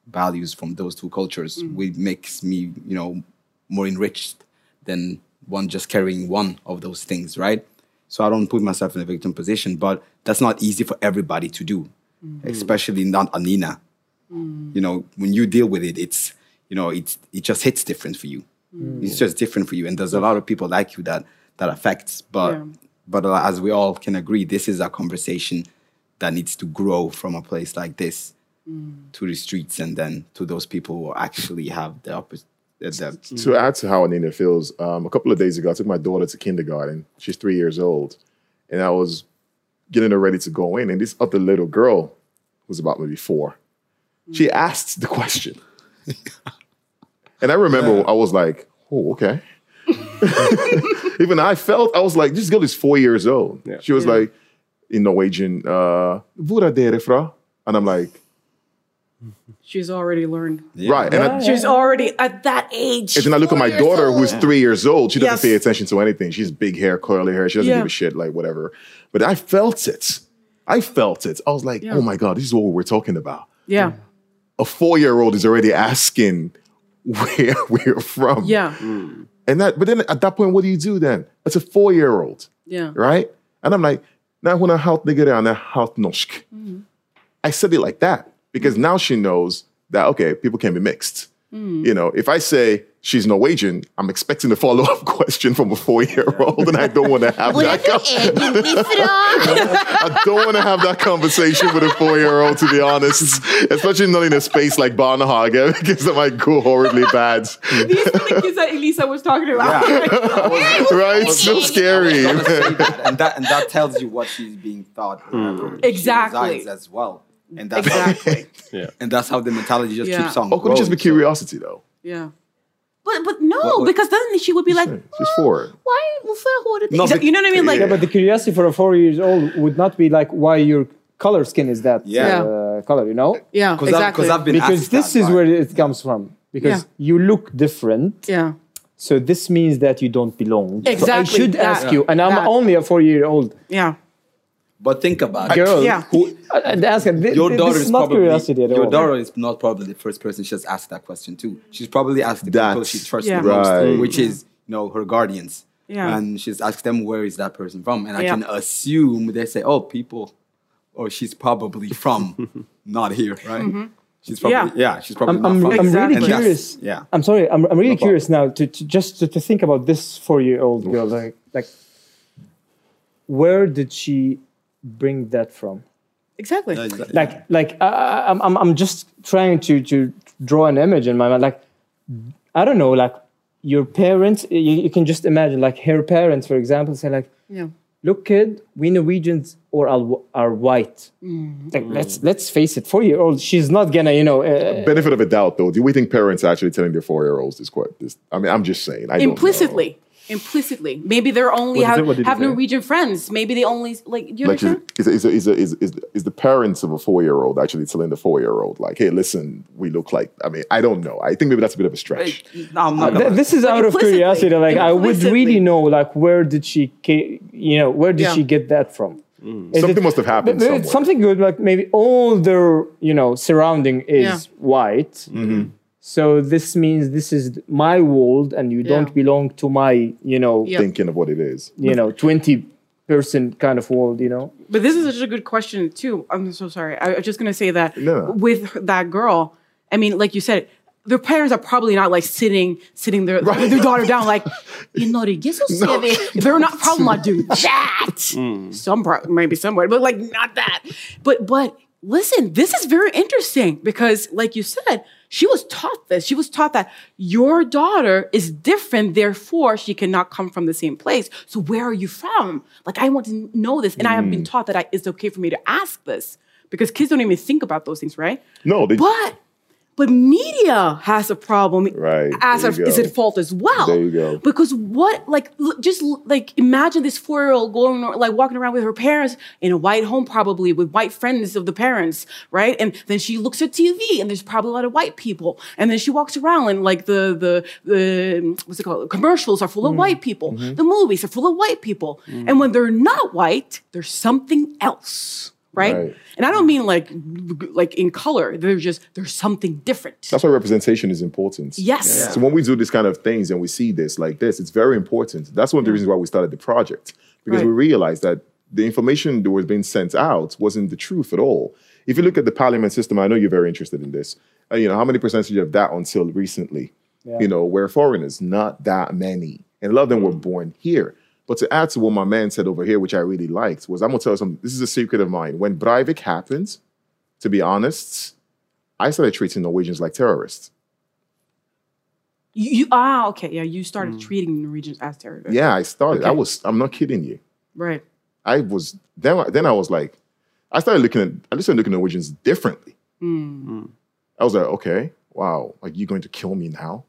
values from those two cultures, mm. which makes me, you know, more enriched than one just carrying one of those things, right? So I don't put myself in a victim position, but that's not easy for everybody to do, mm. especially not Anina. Mm. You know, when you deal with it, it's you know, it's it just hits different for you. It's just different for you, and there's a lot of people like you that that affects. But Yeah. But uh, as we all can agree, this is a conversation that needs to grow from a place like this to the streets, and then to those people who actually have the opposite. The, To add to how Anina feels, um, a couple of days ago, I took my daughter to kindergarten. She's three years old. And I was getting her ready to go in. And this other little girl, who's about maybe four, she asked the question. and I remember I was like, oh, okay. Even I felt, I was like, this girl is four years old. She was Yeah. like, in Norwegian, uh, hvor er dere fra? And I'm like, She's already learned. right. And I, She's already at that age. And then I look at my daughter, old. who's three years old. She doesn't Yes. pay attention to anything. She's big hair, curly hair. She doesn't Yeah. give a shit, like whatever. But I felt it. I felt it. I was like, Yeah. oh my God, this is what we're talking about. Yeah. A four year old is already asking where we're from. Yeah. And that, but then at that point, what do you do then? It's a four year old, Yeah. right? And I'm like, now when I help nigga down, I help norsk. I said it like that because now she knows that okay, people can be mixed. Mm-hmm. You know, if I say she's Norwegian, I'm expecting a follow up question from a four year old, and I don't want to have that. I don't want to have that conversation with a four year old, to be honest, especially not in a space like Barnehage because that might go horribly bad. These are the kids that Elisa was talking about. right? It's so scary. that, and that and that tells you what she's being thought. wherever hmm. Exactly. resides as well, and that's Exactly. Yeah. and that's how the mentality just Yeah. keeps on. Or could it just be growing. curiosity, though? Yeah. But but no, What- what- because then she would be like, She's four. why? Hvorfor har du det? No, you know what I mean? Like, Yeah, but the curiosity for a four years old would not be like why your color skin is that Yeah. uh, color, you know? yeah, Because exactly. I've been Because asked this that is by- where it comes from. Because Yeah. you look different, yeah, so this means that you don't belong. So I should that- ask you, and I'm that. only a four-year-old yeah, But think about it. girl. Yeah. Who, And ask her, thi- your daughter this is is not probably curiosity at your daughter is not probably the first person she's asked that question to. She's probably asked the people she trusts Yeah. the most, Right. which is you know her guardians. Yeah. And she's asked them where is that person from, and I Yeah. can assume they say, oh, people, or she's probably from not here, right? She's probably Mm-hmm. Yeah. yeah, she's probably I'm, not I'm, from. I'm really curious. yeah. I'm sorry. I'm, I'm really No curious now to, to just to, to think about this four-year-old girl. Like, like, where did she bring that from? exactly. Like, like I, I- I'm, I'm, I'm just trying to to draw an image in my mind. Like, I don't know. Like, your parents. You, you can just imagine. Like, her parents, for example, say like, Yeah. "Look, kid, we Norwegians or are, are white." Mm. Like, let's let's face it. Four-year-old, she's not gonna, you know. Uh, Benefit of a doubt, though. Do we think parents are actually telling their four year olds this? Quite this. I mean, I'm just saying. I don't know. Implicitly. Implicitly, maybe they're only have, it? What did you have? Norwegian friends. Maybe they only like. You Like, understand? is, is, is, is, is, is the parents of a four year old actually telling the four year old, like, hey, listen, we look like, I mean, I don't know. I think maybe that's a bit of a stretch. No, I'm not Th- gonna- this is out of curiosity. Like I would really know, like where did she, ca- you know, where did Yeah. she get that from? Is Something it- must have happened th- th- somewhere. Something good, like maybe all their, you know, surrounding is Yeah. white. Mm-hmm. So this means this is my world, and you Yeah. don't belong to my, you know, Yeah. Thinking of what it is. you know, twenty person kind of world. You know, But this is such a good question too. I'm so sorry. I I was just gonna say that No. with that girl. I mean, like you said, their parents are probably not like sitting sitting their their daughter down like in Norge så ser vi. They're not probably not doing that. Hmm. Some pro- maybe somewhere, but like not that. But but listen, this is very interesting because, like you said, she was taught this. She was taught that your daughter is different, therefore she cannot come from the same place. So where are you from? Like I want to know this, and I have been mm. taught that I, it's okay for me to ask this because kids don't even think about those things, right? No, they, But but media has a problem Right. as a, is at fault as well. There you go. Because what, like, just like imagine this four year old going, like, walking around with her parents in a white home, probably with white friends of the parents, right? And then she looks at TV, and there's probably a lot of white people. And then she walks around, and like the the the what's it called? Commercials are full of mm-hmm. white people. Mm-hmm. The movies are full of white people. And when they're not white, there's something else, right? Right. And I don't mean like like in color. They're just there's something different. That's why representation is important. Yes. Yeah. So when we do this kind of things and we see this like this, it's very important. That's one of the reasons why we started the project because Right. we realized that the information that was being sent out wasn't the truth at all. If you look at the parliament system, I know you're very interested in this. Uh, you know how many percentage of that until recently, Yeah. you know, were foreigners? Not that many, and a lot of them were born here. But to add to what my man said over here, which I really liked, was I'm gonna tell you something. This is a secret of mine. When Breivik happened, to be honest, I started treating Norwegians like terrorists. You, you ah okay yeah you started treating Norwegians as terrorists. Yeah, I started. I was. I'm not kidding you. Right. I was. Then. Then I was like, I started looking at. I started looking at Norwegians differently. Mm. I was like, okay, wow, like you're going to kill me now?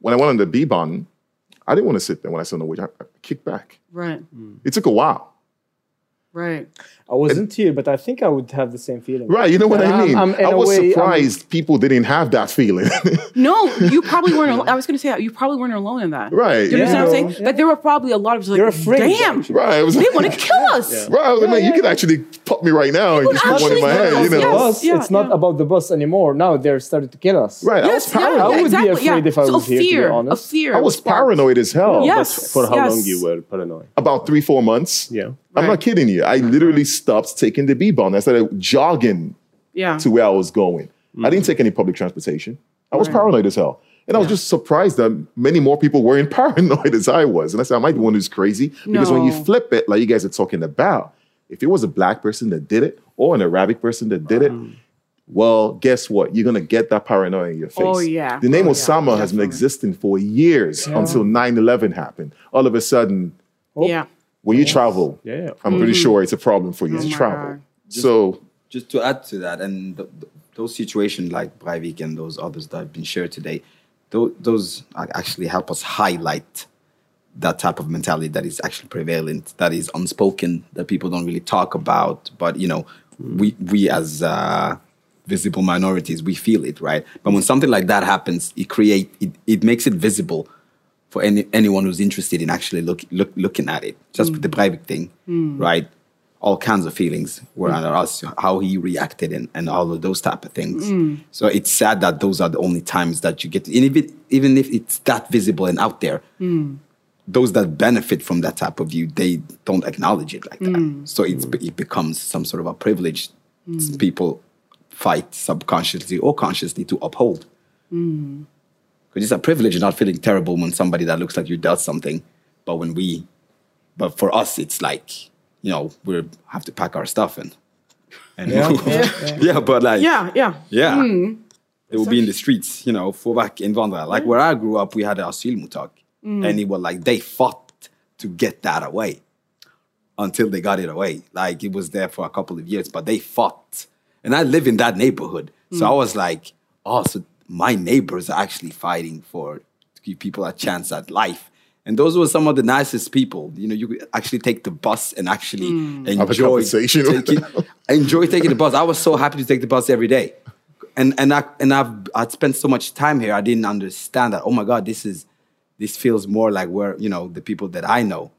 When I went on the B bond, I didn't want to sit there when I saw Norwegian. I, I kicked back. Right. Hmm. It took a while. Right. I wasn't here, but I think I would have the same feeling. Right, you know what I I'm- mean? I'm- in I a was way, I'm- surprised people didn't have that feeling. No, you probably weren't. al- I was going to say that you probably weren't alone in that. Right. Do you understand what I'm Yeah. saying? But there were probably a lot of like, You're afraid, damn, right. It was they want to kill us. Right. I was like, man, you could actually pop me right now and just put one in my head, you The know? bus, it's not about the bus anymore. Now they're starting to kill us. Right. I was Yes, yeah, paranoid. I would exactly, be afraid if I So was a here, to be honest. a fear I was was paranoid as hell. Yes. For how long you were paranoid? About three, four months. Yeah. I'm not kidding you. I literally mm-hmm. stopped taking the B bond. I started jogging Yeah. to where I was going. I didn't mm-hmm. take any public transportation. I was Right. paranoid as hell. And I was just surprised that many more people weren't paranoid as I was. And I said, I might be one who's crazy. Because when you flip it, like you guys are talking about, if it was a black person that did it or an Arabic person that did it, well, guess what? You're gonna get that paranoia in your oh, face. Oh, yeah. The name Oh, yeah, Osama has been existing for years until 9-11 happened. All of a sudden, Yeah. When you travel, Yeah, yeah. I'm pretty Mhm. sure it's a problem for you Oh to travel. God. So just to add to that, and th- th- those situations like Breivik and those others that have been shared today, those, those actually help us highlight that type of mentality that is actually prevalent, that is unspoken, that people don't really talk about. But you know, we we as uh, visible minorities, we feel it, right? But when something like that happens, it create it, it makes it visible for any anyone who's interested in actually look, look looking at it. Just with the mm. Breivik thing, mm. right? All kinds of feelings were mm. under us, how he reacted and, and all of those type of things. So it's sad that those are the only times that you get, and if it, even if it's that visible and out there, those that benefit from that type of view, they don't acknowledge it like that. So it's, it becomes some sort of a privilege people fight subconsciously or consciously to uphold. Because it's a privilege not feeling terrible when somebody that looks like you does something, but when we, but for us, it's like you know we have to pack our stuff and and Yeah. move. Yeah. yeah, but like Yeah. Yeah. yeah, Mm. they will be in the streets, you know, for back in Vandra. Like where I grew up, we had an asylmottak, Mm. and it was like they fought to get that away until they got it away. Like it was there for a couple of years, but they fought. And I live in that neighborhood, so I Mm. was like, oh, so my neighbors are actually fighting for to give people a chance at life. And those were some of the nicest people. You know, you could actually take the bus and actually Mm. Have a enjoy taking, enjoy taking the bus. I was so happy to take the bus every day and and I and I've I'd spent so much time here. I didn't understand that. Oh my God, this is this feels more like where you know the people that I know,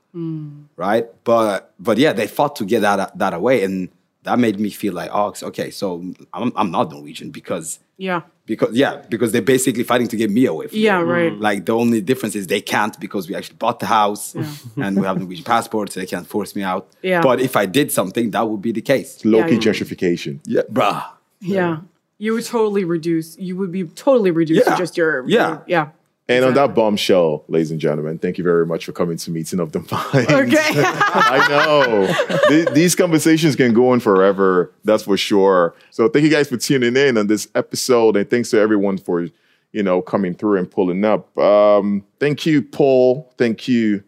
right? But but yeah, they fought to get that that away, and that made me feel like oh okay, so I'm I'm not Norwegian because Yeah. because yeah because they're basically fighting to get me away. From Yeah, here. right. Like the only difference is they can't because we actually bought the house and we have Norwegian passports, so they can't force me out. Yeah. But if I did something, that would be the case. low key yeah. gentrification. Yeah, bruh. Yeah. You would totally reduce. You would be totally reduced Yeah. to just your. Yeah. Yeah. And on that bombshell, ladies and gentlemen, thank you very much for coming to Meeting of the Minds. Okay. I know. Th- these conversations can go on forever, that's for sure. So thank you guys for tuning in on this episode, and thanks to everyone for, you know, coming through and pulling up. Um, thank you, Paul. Thank you,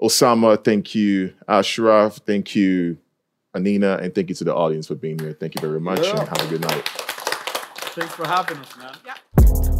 Osama. Thank you, Ashraf. Thank you, Anina, and thank you to the audience for being here. Thank you very much, and have a good night. Thanks for having us, man.